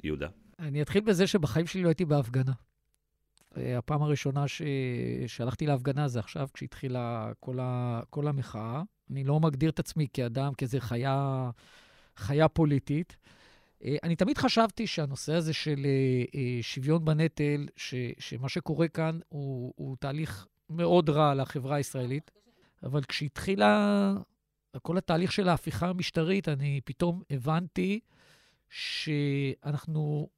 יהודה. אני אתחיל בזה שבחיים שלי לא הייתי בהפגנה. הפעם הראשונה ש... שהלכתי להפגנה זה עכשיו, כשהתחילה כל, ה... כל המחאה. אני לא מגדיר את עצמי כאדם, כאיזה חיה, חיה פוליטית. אה, אני תמיד חשבתי שהנושא הזה של אה, אה, שוויון בנטל, ש... שמה שקורה כאן הוא, הוא תהליך מאוד רע לחברה הישראלית, אבל כשהתחילה כל התהליך של ההפיכה המשטרית, אני פתאום הבנתי שאנחנו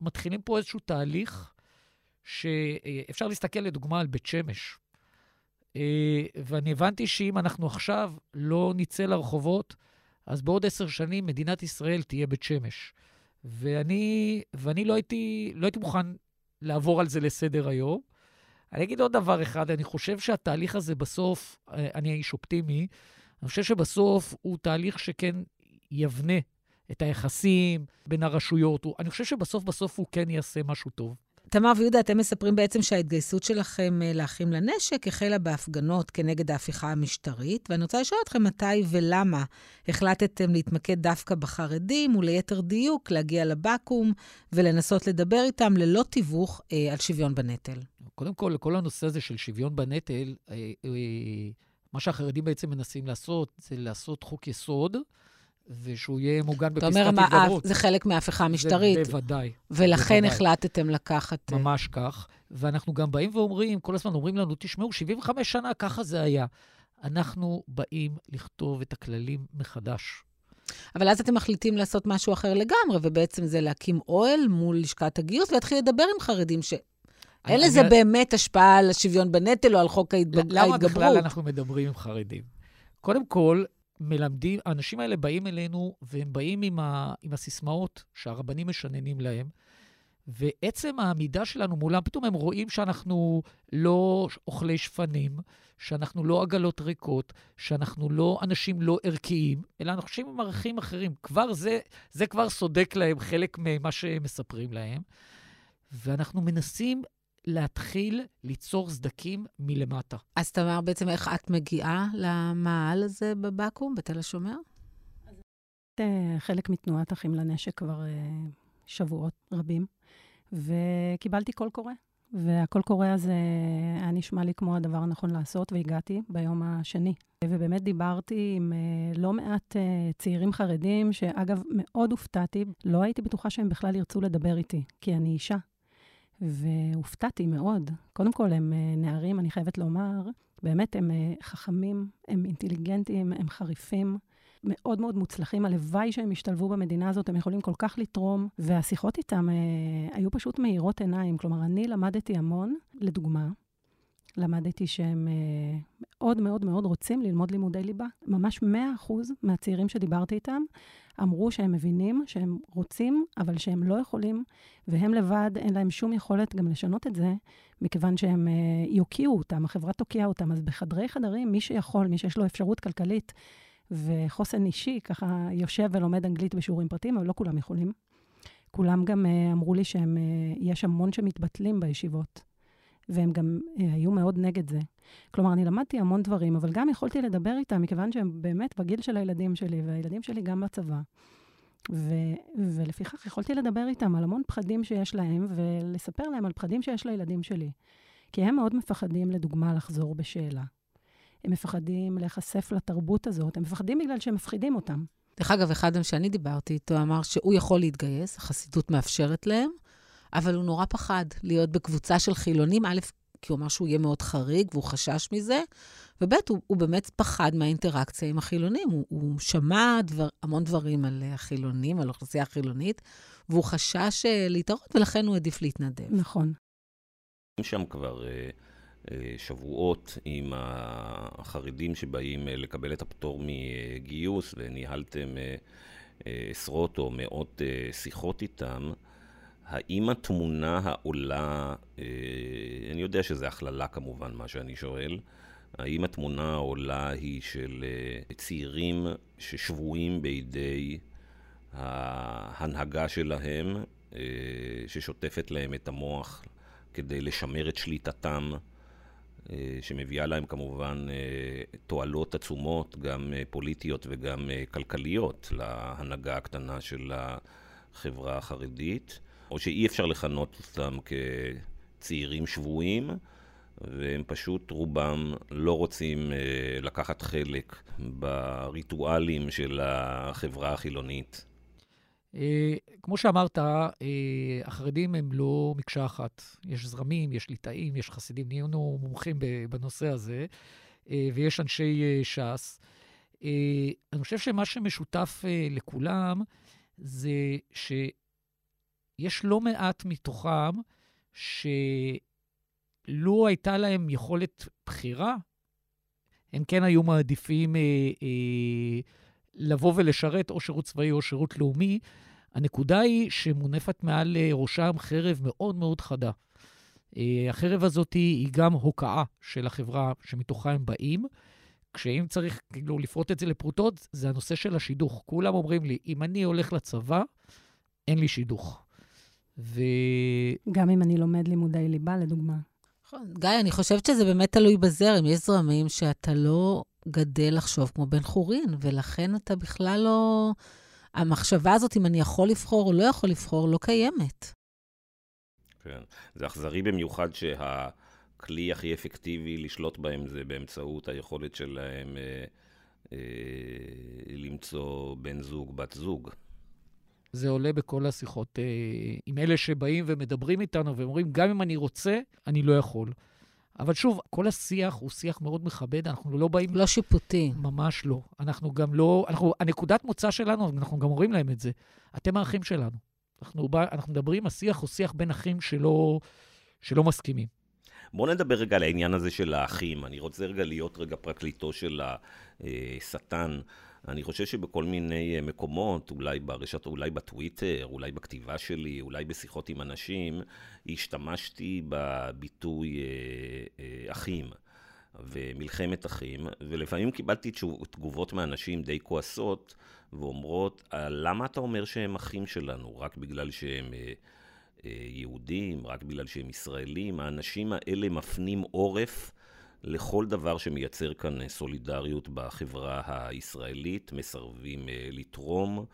מתחילים פה איזשהו תהליך שאפשר להסתכל לדוגמה על בית שמש. ואני הבנתי שאם אנחנו עכשיו לא נצא לרחובות, אז בעוד עשר שנים מדינת ישראל תהיה בית שמש. ואני, ואני לא, הייתי, לא הייתי מוכן לעבור על זה לסדר היום. אני אגיד עוד דבר אחד, אני חושב שהתהליך הזה בסוף, אה, אני איש אופטימי, אני חושב שבסוף הוא תהליך שכן יבנה את היחסים בין הרשויות. אני חושב שבסוף בסוף הוא כן יעשה משהו טוב. תמר ויהודה, אתם מספרים בעצם שההתגייסות שלכם אה, לאחים לנשק החלה בהפגנות כנגד ההפיכה המשטרית, ואני רוצה לשאול אתכם מתי ולמה החלטתם להתמקד דווקא בחרדים, וליתר דיוק, להגיע לבקו"ם ולנסות לדבר איתם ללא תיווך אה, על שוויון בנטל. קודם כל, כל הנושא הזה של שוויון בנטל, אה, אה, מה שהחרדים בעצם מנסים לעשות, זה לעשות חוק יסוד, ושהוא יהיה מוגן בפסקת התגברות. אתה אומר, מה, זה חלק מההפיכה המשטרית. זה בוודאי. ולכן בוודאי. החלטתם לקחת... אה, ממש כך. ואנחנו גם באים ואומרים, כל הזמן אומרים לנו, תשמעו, 75 שנה ככה זה היה. אנחנו באים לכתוב את הכללים מחדש. אבל אז אתם מחליטים לעשות משהו אחר לגמרי, ובעצם זה להקים אוהל מול לשכת הגיוס ולהתחיל לדבר עם חרדים ש... אין לזה אני... באמת השפעה על השוויון בנטל או על חוק ההתגברות. למה בכלל אנחנו מדברים עם חרדים? קודם כל, מלמדים, האנשים האלה באים אלינו, והם באים עם, ה, עם הסיסמאות שהרבנים משננים להם, ועצם העמידה שלנו מולם, פתאום הם רואים שאנחנו לא אוכלי שפנים, שאנחנו לא עגלות ריקות, שאנחנו לא אנשים לא ערכיים, אלא אנשים עם ערכים אחרים. כבר זה, זה כבר סודק להם חלק ממה שהם מספרים להם. ואנחנו מנסים להתחיל ליצור סדקים מלמטה. אז תמר, בעצם איך את מגיעה למעל הזה בבקו"ם, בתל השומר? אה, חלק מתנועת אחים לנשק כבר אה, שבועות רבים, וקיבלתי קול קורא. והקול קורא הזה היה נשמע לי כמו הדבר הנכון לעשות, והגעתי ביום השני. ובאמת דיברתי עם uh, לא מעט צעירים חרדים, שאגב, מאוד הופתעתי, לא הייתי בטוחה שהם בכלל ירצו לדבר איתי, כי אני אישה. והופתעתי מאוד. קודם כל, הם uh, נערים, אני חייבת לומר, באמת, הם uh, חכמים, הם אינטליגנטים, הם חריפים. מאוד מאוד מוצלחים, הלוואי שהם ישתלבו במדינה הזאת, הם יכולים כל כך לתרום, והשיחות איתם אה, היו פשוט מאירות עיניים. כלומר, אני למדתי המון, לדוגמה, למדתי שהם אה, מאוד מאוד מאוד רוצים ללמוד לימודי ליבה. ממש 100% מהצעירים שדיברתי איתם אמרו שהם מבינים שהם רוצים, אבל שהם לא יכולים, והם לבד, אין להם שום יכולת גם לשנות את זה, מכיוון שהם אה, יוקיעו אותם, החברה תוקיע אותם. אז בחדרי חדרים, מי שיכול, מי שיש לו אפשרות כלכלית וחוסן אישי, ככה יושב ולומד אנגלית בשיעורים פרטיים, אבל לא כולם יכולים. כולם גם uh, אמרו לי שיש uh, המון שמתבטלים בישיבות, והם גם uh, היו מאוד נגד זה. כלומר, אני למדתי המון דברים, אבל גם יכולתי לדבר איתם, מכיוון שהם באמת בגיל של הילדים שלי, והילדים שלי גם בצבא. ו- ולפיכך יכולתי לדבר איתם על המון פחדים שיש להם, ולספר להם על פחדים שיש לילדים שלי. כי הם מאוד מפחדים, לדוגמה, לחזור בשאלה. הם מפחדים להיחשף לתרבות הזאת, הם מפחדים בגלל שהם מפחידים אותם. דרך אגב, אחד שאני דיברתי איתו אמר שהוא יכול להתגייס, החסידות מאפשרת להם, אבל הוא נורא פחד להיות בקבוצה של חילונים, א', כי הוא אמר שהוא יהיה מאוד חריג והוא חשש מזה, וב', הוא, הוא באמת פחד מהאינטראקציה עם החילונים. הוא, הוא שמע דבר, המון דברים על החילונים, על האוכלוסייה החילונית, והוא חשש אה, להתערות, ולכן הוא העדיף להתנדב. נכון. שם כבר... Uh... אה, שבועות עם החרדים שבאים אה, לקבל את הפטור מגיוס, וניהלתם אה, עשרות או מאות שיחות איתם. האם התמונה העולה, אני יודע שזה הכללה כמובן, מה שאני שואל, האם התמונה העולה היא של צעירים ששבויים בידי ההנהגה שלהם, ששוטפת להם את המוח כדי לשמר את שליטתם אה, שמביאה להם כמובן אה, תועלות עצומות, גם אה, פוליטיות וגם כלכליות, להנהגה הקטנה של החברה החרדית, או שאי אפשר לכנות אותם כצעירים שבויים, והם פשוט רובם לא רוצים לקחת חלק בריטואלים של החברה החילונית. אה, כמו שאמרת, אה, החרדים הם לא מקשה אחת. יש זרמים, יש ליטאים, יש חסידים, נהיינו מומחים בנושא הזה, אה, ויש אנשי ש"ס. אני חושב שמה שמשותף לכולם זה שיש לא מעט מתוכם שלו הייתה להם יכולת בחירה, הם כן היו מעדיפים אה, אה, לבוא ולשרת או שירות צבאי או שירות לאומי, הנקודה היא שמונפת מעל אה, ראשם חרב מאוד מאוד חדה. אה, החרב הזאת היא גם הוקעה של החברה שמתוכה הם באים. כשאם צריך כאילו לפרוט את זה לפרוטות, זה הנושא של השידוך. כולם אומרים לי, אם אני הולך לצבא, אין לי שידוך. ו... גם אם אני לומד לימודי ליבה, לדוגמה. נכון. גיא, אני חושבת שזה באמת תלוי בזרם. יש זרמים שאתה לא גדל לחשוב כמו בן חורין, ולכן אתה בכלל לא... המחשבה הזאת, אם אני יכול לבחור או לא יכול לבחור, לא קיימת. כן. זה אכזרי במיוחד שהכלי הכי אפקטיבי לשלוט בהם זה באמצעות היכולת שלהם אה, אה, למצוא בן זוג, בת זוג. זה עולה בכל השיחות אה, עם אלה שבאים ומדברים איתנו ואומרים, גם אם אני רוצה, אני לא יכול. אבל שוב, כל השיח הוא שיח מאוד מכבד, אנחנו לא באים... לא שיפוטי. ממש לא. אנחנו גם לא... אנחנו, הנקודת מוצא שלנו, אנחנו גם אומרים להם את זה, אתם האחים שלנו. אנחנו, אנחנו מדברים, השיח הוא שיח בין אחים שלא, שלא מסכימים. בואו נדבר רגע על העניין הזה של האחים. אני רוצה רגע להיות רגע פרקליטו של השטן. אני חושב שבכל מיני אה, מקומות, אולי ברשת, אולי בטוויטר, אולי בכתיבה שלי, אולי בשיחות עם אנשים, השתמשתי בביטוי אה, אה, אחים. ומלחמת אחים, ולפעמים קיבלתי תגובות מאנשים די כועסות, ואומרות, למה אתה אומר שהם אחים שלנו? רק בגלל שהם אה, אה, יהודים, רק בגלל שהם ישראלים? האנשים האלה מפנים עורף לכל דבר שמייצר כאן סולידריות בחברה הישראלית, מסרבים אה, לתרום,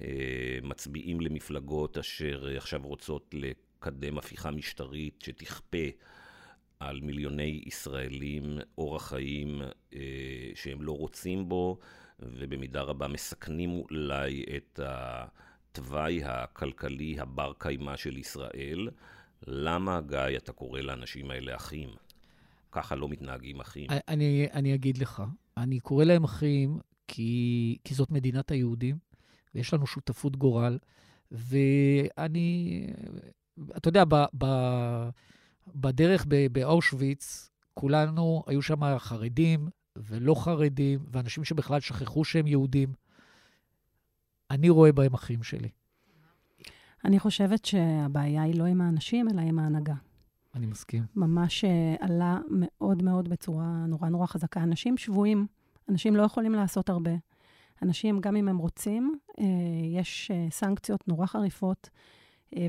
אה, מצביעים למפלגות אשר עכשיו רוצות לקדם הפיכה משטרית שתכפה על מיליוני ישראלים אורח חיים אה, שהם לא רוצים בו, ובמידה רבה מסכנים אולי את התוואי הכלכלי הבר קיימא של ישראל. למה, גיא, אתה קורא לאנשים האלה אחים? ככה לא מתנהגים אחים. אני, אני אגיד לך, אני קורא להם אחים כי, כי זאת מדינת היהודים, ויש לנו שותפות גורל, ואני, אתה יודע, ב, ב, בדרך באושוויץ, כולנו, היו שם חרדים ולא חרדים, ואנשים שבכלל שכחו שהם יהודים. אני רואה בהם אחים שלי. אני חושבת שהבעיה היא לא עם האנשים, אלא עם ההנהגה. אני מסכים. ממש אה, עלה מאוד מאוד בצורה נורא נורא חזקה. אנשים שבויים, אנשים לא יכולים לעשות הרבה. אנשים, גם אם הם רוצים, אה, יש אה, סנקציות נורא חריפות.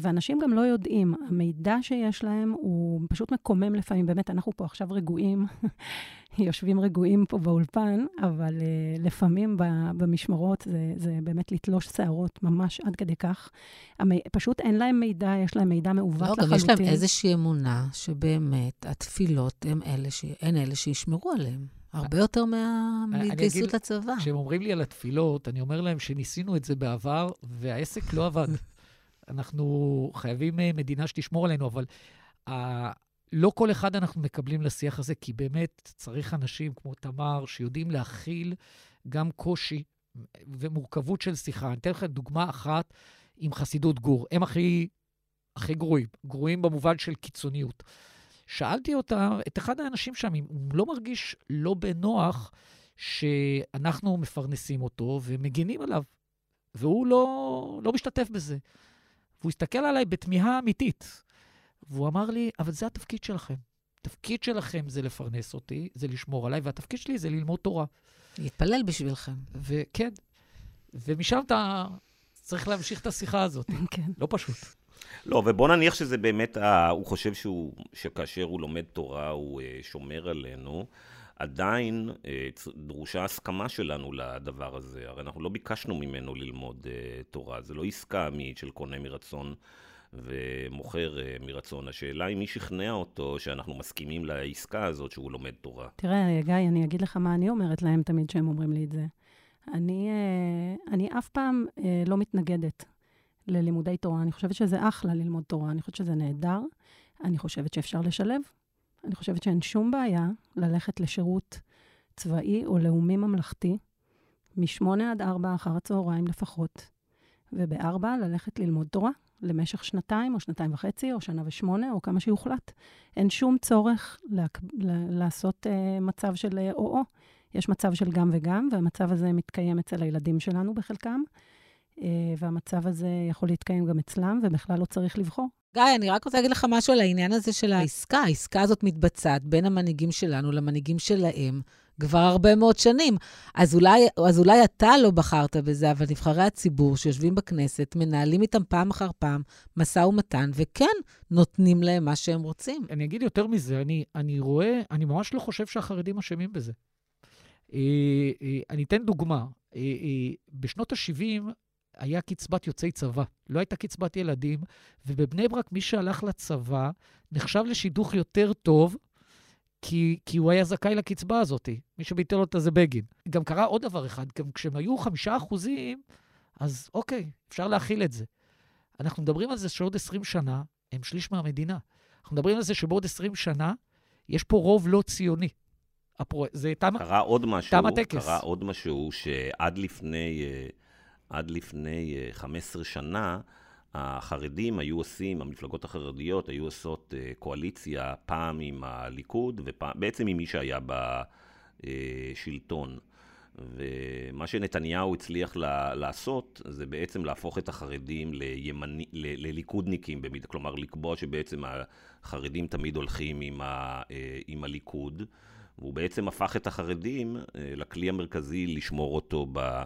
ואנשים גם לא יודעים, המידע שיש להם הוא פשוט מקומם לפעמים. באמת, אנחנו פה עכשיו רגועים, יושבים רגועים פה באולפן, אבל uh, לפעמים במשמרות זה, זה באמת לתלוש שערות, ממש עד כדי כך. המי, פשוט אין להם מידע, יש להם מידע מעוות לא, לחלוטין. לא, גם יש להם איזושהי אמונה שבאמת התפילות הן אלה, ש... הן אלה שישמרו עליהם. הרבה יותר מההתגייסות לצבא. כשהם אומרים לי על התפילות, אני אומר להם שניסינו את זה בעבר, והעסק לא עבד. אנחנו חייבים אה, מדינה שתשמור עלינו, אבל uh, לא כל אחד אנחנו מקבלים לשיח הזה, כי באמת צריך אנשים כמו תמר, שיודעים להכיל גם קושי ומורכבות של שיחה. אני אתן לך דוגמה אחת עם חסידות גור. הם הכי, הכי גרועים, גרועים במובן של קיצוניות. שאלתי אותה, את אחד האנשים שם, אם הוא לא מרגיש לא בנוח שאנחנו מפרנסים אותו ומגינים עליו, והוא לא, לא משתתף בזה. והוא הסתכל עליי בתמיהה אמיתית. והוא אמר לי, אבל זה התפקיד שלכם. התפקיד שלכם זה לפרנס אותי, זה לשמור עליי, והתפקיד שלי זה ללמוד תורה. להתפלל בשבילכם. וכן, ומשם אתה צריך להמשיך את השיחה הזאת. כן. לא פשוט. לא, ובוא נניח שזה באמת, הוא חושב שהוא, שכאשר הוא לומד תורה, הוא אה, שומר עלינו. עדיין אה, דרושה הסכמה שלנו לדבר הזה. הרי אנחנו לא ביקשנו ממנו ללמוד אה, תורה, זה לא עסקה של קונה מרצון ומוכר אה, מרצון. השאלה היא מי שכנע אותו שאנחנו מסכימים לעסקה הזאת שהוא לומד תורה. תראה, גיא, אני אגיד לך מה אני אומרת להם תמיד כשהם אומרים לי את זה. אני, אני אף פעם לא מתנגדת ללימודי תורה. אני חושבת שזה אחלה ללמוד תורה, אני חושבת שזה נהדר. אני חושבת שאפשר לשלב אני חושבת שאין שום בעיה ללכת לשירות צבאי או לאומי ממלכתי, משמונה עד ארבע אחר הצהריים לפחות, ובארבע ללכת ללמוד תורה למשך שנתיים או שנתיים וחצי או שנה ושמונה או כמה שיוחלט. אין שום צורך לה, לעשות uh, מצב של או-או. יש מצב של גם וגם, והמצב הזה מתקיים אצל הילדים שלנו בחלקם, uh, והמצב הזה יכול להתקיים גם אצלם, ובכלל לא צריך לבחור. גיא, אני רק רוצה להגיד לך משהו על העניין הזה של העסקה. העסקה הזאת מתבצעת בין המנהיגים שלנו למנהיגים שלהם כבר הרבה מאוד שנים. אז אולי, אז אולי אתה לא בחרת בזה, אבל נבחרי הציבור שיושבים בכנסת, מנהלים איתם פעם אחר פעם משא ומתן, וכן, נותנים להם מה שהם רוצים. אני אגיד יותר מזה, אני, אני רואה, אני ממש לא חושב שהחרדים אשמים בזה. אה, אה, אני אתן דוגמה. אה, בשנות ה-70 היה קצבת יוצאי צבא, לא הייתה קצבת ילדים, ובבני ברק מי שהלך לצבא נחשב לשידוך יותר טוב, כי, כי הוא היה זכאי לקצבה הזאת. מי שביטל אותה זה בגין. גם קרה עוד דבר אחד, גם כשהם היו חמישה אחוזים, אז אוקיי, אפשר להכיל את זה. אנחנו מדברים על זה שעוד 20 שנה הם שליש מהמדינה. אנחנו מדברים על זה שבעוד 20 שנה יש פה רוב לא ציוני. הפרו... זה תם, קרה עוד משהו, תם הטקס. קרה עוד משהו שעד לפני... Uh... עד לפני 15 אה, שנה, החרדים היו עושים, המפלגות החרדיות היו עושות אה, קואליציה פעם עם הליכוד, ובעצם עם מי שהיה בשלטון. ומה שנתניהו הצליח לעשות, זה בעצם להפוך את החרדים לימני, ל- לליכודניקים במידה, כלומר לקבוע שבעצם החרדים תמיד הולכים עם, ה- אה, עם הליכוד, והוא בעצם הפך את החרדים אה, לכלי המרכזי לשמור אותו, ב-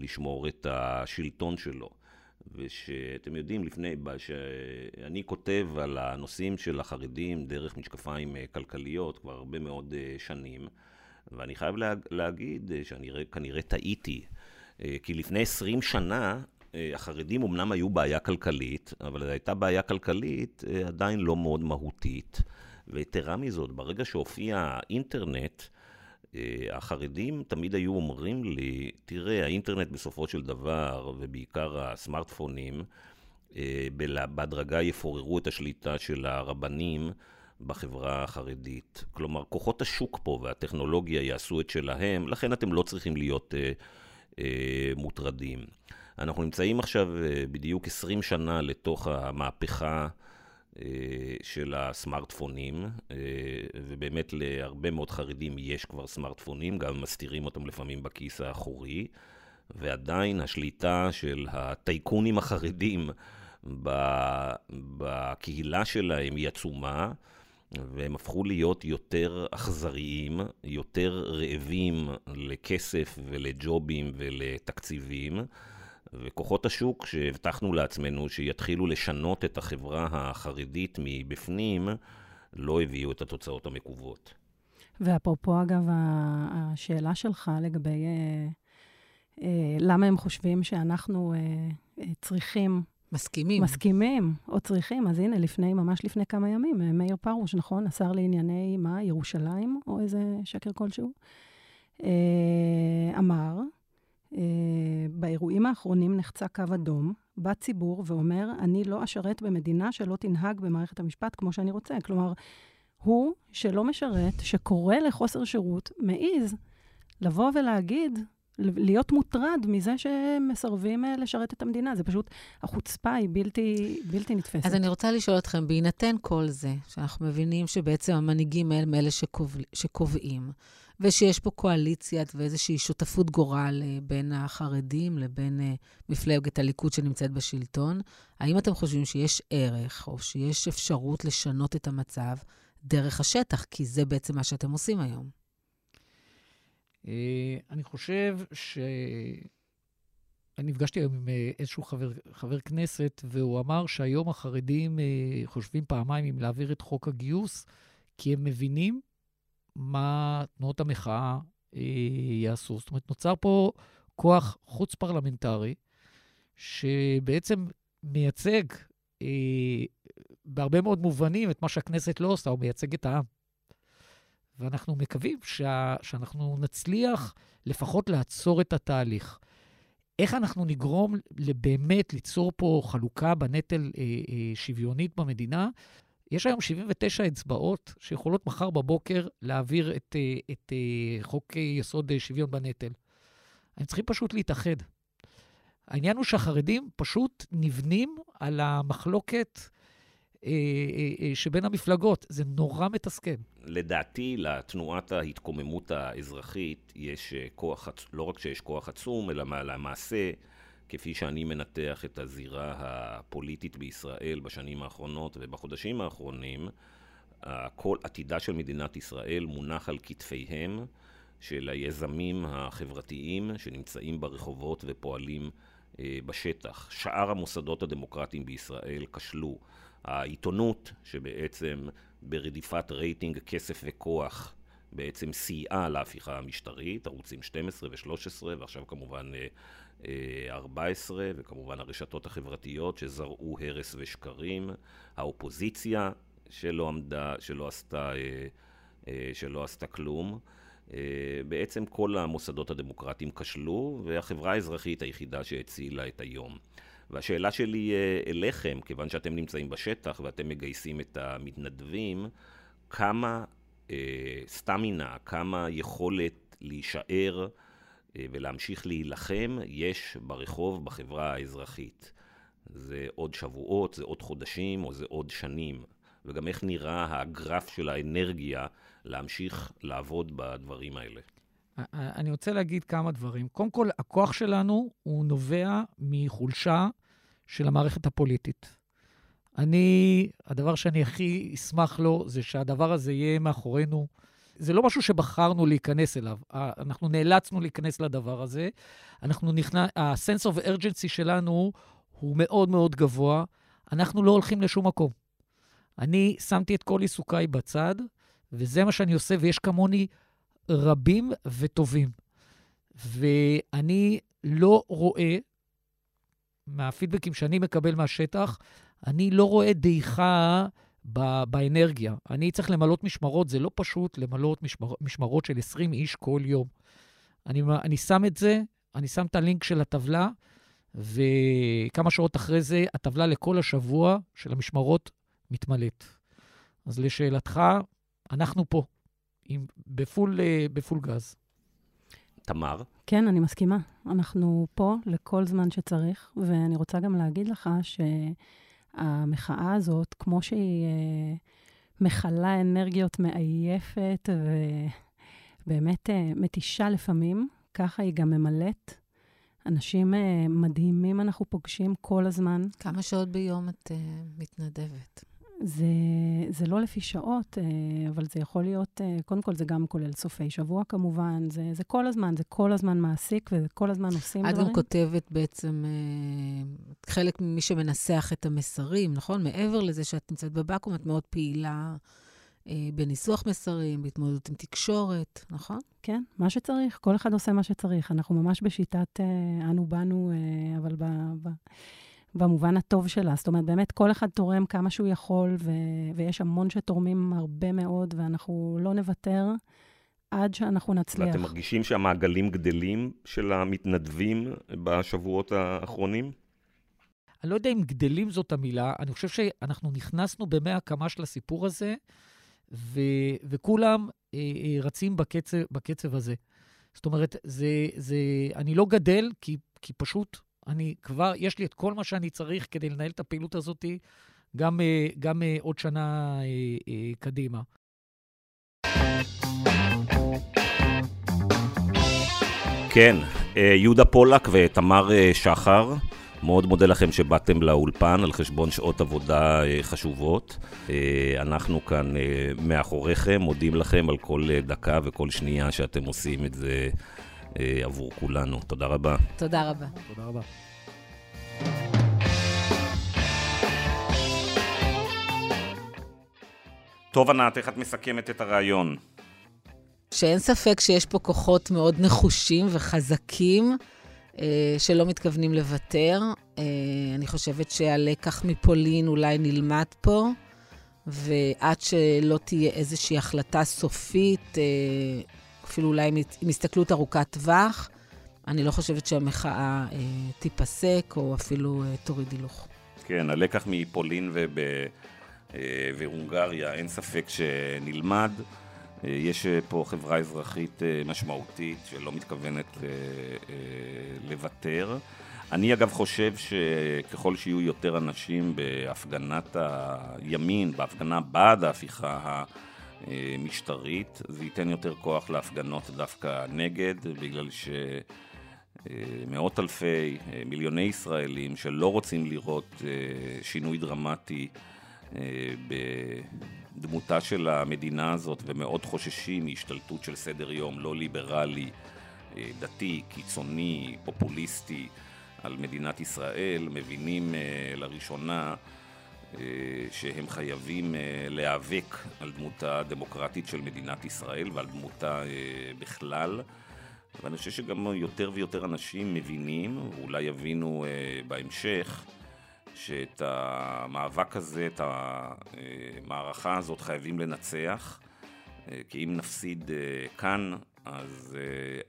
לשמור את השלטון שלו. ושאתם יודעים, לפני, שאני כותב על הנושאים של החרדים דרך משקפיים אה, כלכליות כבר הרבה מאוד שנים, ואני חייב לה, להגיד אה, שאני כנראה טעיתי, אה, כי לפני 20 שנה אה, החרדים אמנם היו בעיה כלכלית, אבל זו הייתה בעיה כלכלית עדיין לא מאוד מהותית. ויתרה מזאת, ברגע שהופיע האינטרנט, החרדים תמיד היו אומרים לי, תראה, האינטרנט בסופו של דבר, ובעיקר הסמארטפונים, בהדרגה יפוררו את השליטה של הרבנים בחברה החרדית. כלומר, כוחות השוק פה והטכנולוגיה יעשו את שלהם, לכן אתם לא צריכים להיות אה, אה, מוטרדים. אנחנו נמצאים עכשיו אה, בדיוק 20 שנה לתוך המהפכה אה, של הסמארטפונים, אה, ובאמת להרבה מאוד חרדים יש כבר סמארטפונים, גם מסתירים אותם לפעמים בכיס האחורי, ועדיין השליטה של הטייקונים החרדים בקהילה שלהם היא עצומה. והם הפכו להיות יותר אכזריים, יותר רעבים לכסף ולג'ובים ולתקציבים, וכוחות השוק שהבטחנו לעצמנו שיתחילו לשנות את החברה החרדית מבפנים, לא הביאו את התוצאות המקוות. ואפרופו, אגב, השאלה שלך לגבי אה, אה, למה הם חושבים שאנחנו אה, צריכים מסכימים. מסכימים, או צריכים. אז הנה, לפני, ממש לפני כמה ימים, אה, מאיר פרוש, נכון? השר לענייני, מה, ירושלים, או איזה שקר כלשהו, אה, אמר, אה, באירועים האחרונים נחצה קו אדום, בא ציבור ואומר, אני לא אשרת במדינה שלא תנהג במערכת המשפט כמו שאני רוצה. כלומר, הוא שלא משרת, שקורא לחוסר שירות, מעז לבוא ולהגיד, להיות מוטרד מזה שהם מסרבים אה, לשרת את המדינה. זה פשוט, החוצפה היא בלתי, בלתי נתפסת. אז אני רוצה לשאול אתכם, בהינתן כל זה, שאנחנו מבינים שבעצם המנהיגים הם אלה שקובע, שקובעים, ושיש פה קואליציה ואיזושהי שותפות גורל אה, בין החרדים לבין אה, מפלגת הליכוד שנמצאת בשלטון, האם אתם חושבים שיש ערך, או שיש אפשרות לשנות את המצב דרך השטח? כי זה בעצם מה שאתם עושים היום. אה, אני חושב ש... אני נפגשתי היום עם איזשהו חבר, חבר כנסת, והוא אמר שהיום החרדים חושבים פעמיים אם להעביר את חוק הגיוס, כי הם מבינים מה תנועות המחאה יעשו. זאת אומרת, נוצר פה כוח חוץ-פרלמנטרי, שבעצם מייצג בהרבה מאוד מובנים את מה שהכנסת לא עושה, הוא מייצג את העם. ואנחנו מקווים שה, שאנחנו נצליח לפחות לעצור את התהליך. איך אנחנו נגרום באמת ליצור פה חלוקה בנטל אה, אה, שוויונית במדינה? יש היום 79 אצבעות שיכולות מחר בבוקר להעביר את, אה, את אה, חוק יסוד אה, שוויון בנטל. הם צריכים פשוט להתאחד. העניין הוא שהחרדים פשוט נבנים על המחלוקת אה, אה, אה, שבין המפלגות. זה נורא מתסכל. לדעתי, לתנועת ההתקוממות האזרחית יש כוח, לא רק שיש כוח עצום, אלא למעשה, כפי שאני מנתח את הזירה הפוליטית בישראל בשנים האחרונות ובחודשים האחרונים, כל עתידה של מדינת ישראל מונח על כתפיהם של היזמים החברתיים שנמצאים ברחובות ופועלים בשטח. שאר המוסדות הדמוקרטיים בישראל כשלו. העיתונות, שבעצם ברדיפת רייטינג, כסף וכוח, בעצם סייעה להפיכה המשטרית, ערוצים 12 ו-13, ועכשיו כמובן 14, אה, אה, וכמובן הרשתות החברתיות שזרעו הרס ושקרים, האופוזיציה שלא עמדה, שלא עשתה, אה, שלא עשתה כלום. בעצם כל המוסדות הדמוקרטיים כשלו, והחברה האזרחית היחידה שהצילה את היום. והשאלה שלי אה, אליכם, כיוון שאתם נמצאים בשטח ואתם מגייסים את המתנדבים, כמה אה, סטמינה, כמה יכולת להישאר אה, ולהמשיך להילחם יש ברחוב בחברה האזרחית. זה עוד שבועות, זה עוד חודשים או זה עוד שנים. וגם איך נראה הגרף של האנרגיה להמשיך לעבוד בדברים האלה. אני רוצה להגיד כמה דברים. קודם כל, הכוח שלנו הוא נובע מחולשה של המערכת הפוליטית. אני, הדבר שאני הכי אשמח לו זה שהדבר הזה יהיה מאחורינו. זה לא משהו שבחרנו להיכנס אליו, אנחנו נאלצנו להיכנס לדבר הזה. אנחנו נכנס, ה-sense of urgency שלנו הוא מאוד מאוד גבוה. אנחנו לא הולכים לשום מקום. אני שמתי את כל עיסוקיי בצד, וזה מה שאני עושה, ויש כמוני רבים וטובים. ואני לא רואה, מהפידבקים שאני מקבל מהשטח, אני לא רואה דעיכה ב- באנרגיה. אני צריך למלות משמרות, זה לא פשוט למלות משמר, משמרות של 20 איש כל יום. אני, אני שם את זה, אני שם את הלינק של הטבלה, וכמה שעות אחרי זה, הטבלה לכל השבוע של המשמרות מתמלאת. אז לשאלתך, אנחנו פה, עם, בפול, אה, בפול גז. תמר? כן, אני מסכימה. אנחנו פה לכל זמן שצריך, ואני רוצה גם להגיד לך שהמחאה הזאת, כמו שהיא אה, מכלה אנרגיות מעייפת ובאמת אה, מתישה לפעמים, ככה היא גם ממלאת. אנשים מדהימים אנחנו פוגשים כל הזמן. כמה שעות ביום את מתנדבת? זה, זה לא לפי שעות, אה, אבל זה יכול להיות, אה, קודם כל זה גם כולל סופי שבוע כמובן, זה, זה כל הזמן, זה כל הזמן מעסיק וכל הזמן עושים את דברים. את גם כותבת בעצם אה, חלק ממי שמנסח את המסרים, נכון? מעבר לזה שאת נמצאת בבקו"ם, את מאוד פעילה בניסוח מסרים, בהתמודדות עם תקשורת, נכון? כן, מה שצריך, כל אחד עושה מה שצריך. אנחנו ממש בשיטת אנו באנו, אבל ב... ב במובן הטוב שלה. זאת אומרת, באמת כל אחד תורם כמה שהוא יכול, ו- ויש המון שתורמים הרבה מאוד, ואנחנו לא נוותר עד שאנחנו נצליח. ואתם מרגישים שהמעגלים גדלים של המתנדבים בשבועות האחרונים? אני לא יודע אם גדלים זאת המילה, אני חושב שאנחנו נכנסנו במאה הקמה של הסיפור הזה, ו- וכולם אה, אה, רצים בקצב, בקצב הזה. זאת אומרת, זה, זה, אני לא גדל, כי, כי פשוט אני כבר, יש לי את כל מה שאני צריך כדי לנהל את הפעילות הזאת גם, אה, גם אה, עוד שנה אה, קדימה. כן, יהודה פולק ותמר שחר, מאוד מודה לכם שבאתם לאולפן על חשבון שעות עבודה חשובות. אנחנו כאן מאחוריכם, מודים לכם על כל דקה וכל שנייה שאתם עושים את זה עבור כולנו. תודה רבה. תודה רבה. תודה רבה. טוב, ענת, איך את מסכמת את הרעיון? שאין ספק שיש פה כוחות מאוד נחושים וחזקים אה, שלא מתכוונים לוותר. אה, אני חושבת שהלקח מפולין אולי נלמד פה, ועד שלא תהיה איזושהי החלטה סופית, אה, אפילו אולי עם הסתכלות ארוכת טווח. אני לא חושבת שהמחאה אה, תיפסק, או אפילו אה, תוריד הילוך. כן, הלקח מפולין וב, אה, והונגריה, אין ספק שנלמד. אה, יש אה, פה חברה אזרחית אה, משמעותית שלא מתכוונת אה, אה, לוותר. אני אגב חושב שככל שיהיו יותר אנשים בהפגנת הימין, בהפגנה בעד ההפיכה משטרית, זה ייתן יותר כוח להפגנות דווקא נגד, בגלל שמאות אלפי, מיליוני ישראלים שלא רוצים לראות אה, שינוי דרמטי אה, בדמותה של המדינה הזאת ומאוד חוששים מהשתלטות של סדר יום לא ליברלי, אה, דתי, קיצוני, פופוליסטי על מדינת ישראל, מבינים לראשונה אה, שהם חייבים אה, להיאבק על דמותה הדמוקרטית של מדינת ישראל ועל דמותה אה, בכלל. ואני חושב שגם יותר ויותר אנשים מבינים, ואולי יבינו בהמשך, שאת המאבק הזה, את המערכה הזאת חייבים לנצח, כי אם נפסיד כאן, אז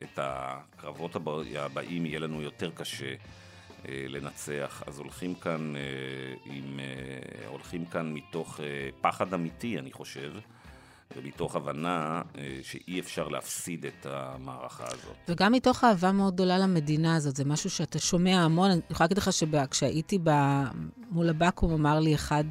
את הקרבות הבאים יהיה לנו יותר קשה אה, לנצח, אז הולכים כאן, אה, עם, אה, הולכים כאן מתוך פחד אמיתי, אני חושב. ומתוך הבנה שאי אפשר להפסיד את המערכה הזאת. וגם מתוך אהבה מאוד גדולה למדינה הזאת, זה משהו שאתה שומע המון. אני יכולה להגיד לך שכשהייתי מול הבקו"ם, אמר לי אחד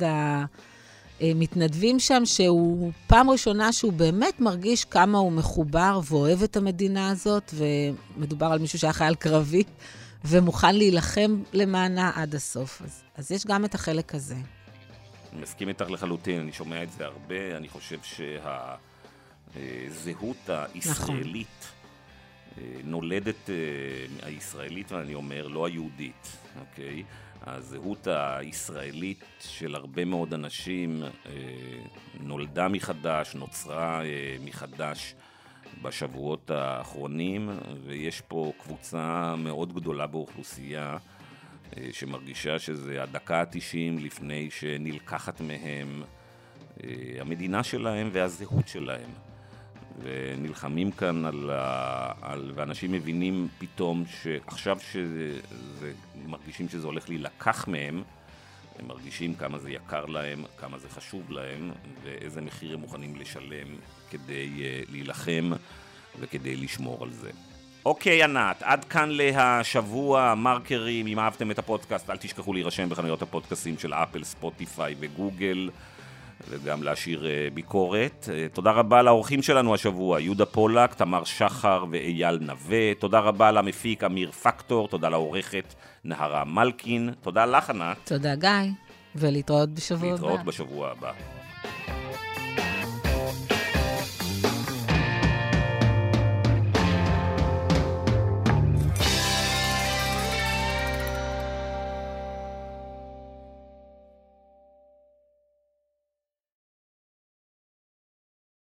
אה, מתנדבים שם, שהוא פעם ראשונה שהוא באמת מרגיש כמה הוא מחובר ואוהב את המדינה הזאת, ומדובר על מישהו שהיה חייל קרבי ומוכן להילחם למענה עד הסוף. אז, אז יש גם את החלק הזה. אני מסכים איתך לחלוטין, אני שומע את זה הרבה, אני חושב שהזהות הישראלית נכון. נולדת הישראלית, ואני אומר, לא היהודית, אוקיי? הזהות הישראלית של הרבה מאוד אנשים נולדה מחדש, נוצרה מחדש בשבועות האחרונים, ויש פה קבוצה מאוד גדולה באוכלוסייה אה, שמרגישה שזה הדקה התשעים לפני שנלקחת מהם אה, המדינה שלהם והזהות שלהם. ונלחמים כאן על, ה... על... ואנשים מבינים פתאום שעכשיו שמרגישים שזה הולך להילקח מהם, הם מרגישים כמה זה יקר להם, כמה זה חשוב להם, ואיזה מחיר הם מוכנים לשלם כדי uh, להילחם וכדי לשמור על זה. אוקיי, ענת, עד כאן להשבוע, מרקרים, אם אהבתם את הפודקאסט, אל תשכחו להירשם בחנויות הפודקאסים של אפל, ספוטיפיי וגוגל, וגם להשאיר uh, ביקורת. Uh, תודה רבה לאורחים שלנו השבוע, יהודה פולק, תמר שחר ואייל נווה. תודה רבה למפיק אמיר פקטור, תודה לעורכת נהרה מלקין. תודה לך, ענת. תודה, גיא, ולהתראות בשבוע הבא. להתראות בשבוע הבא.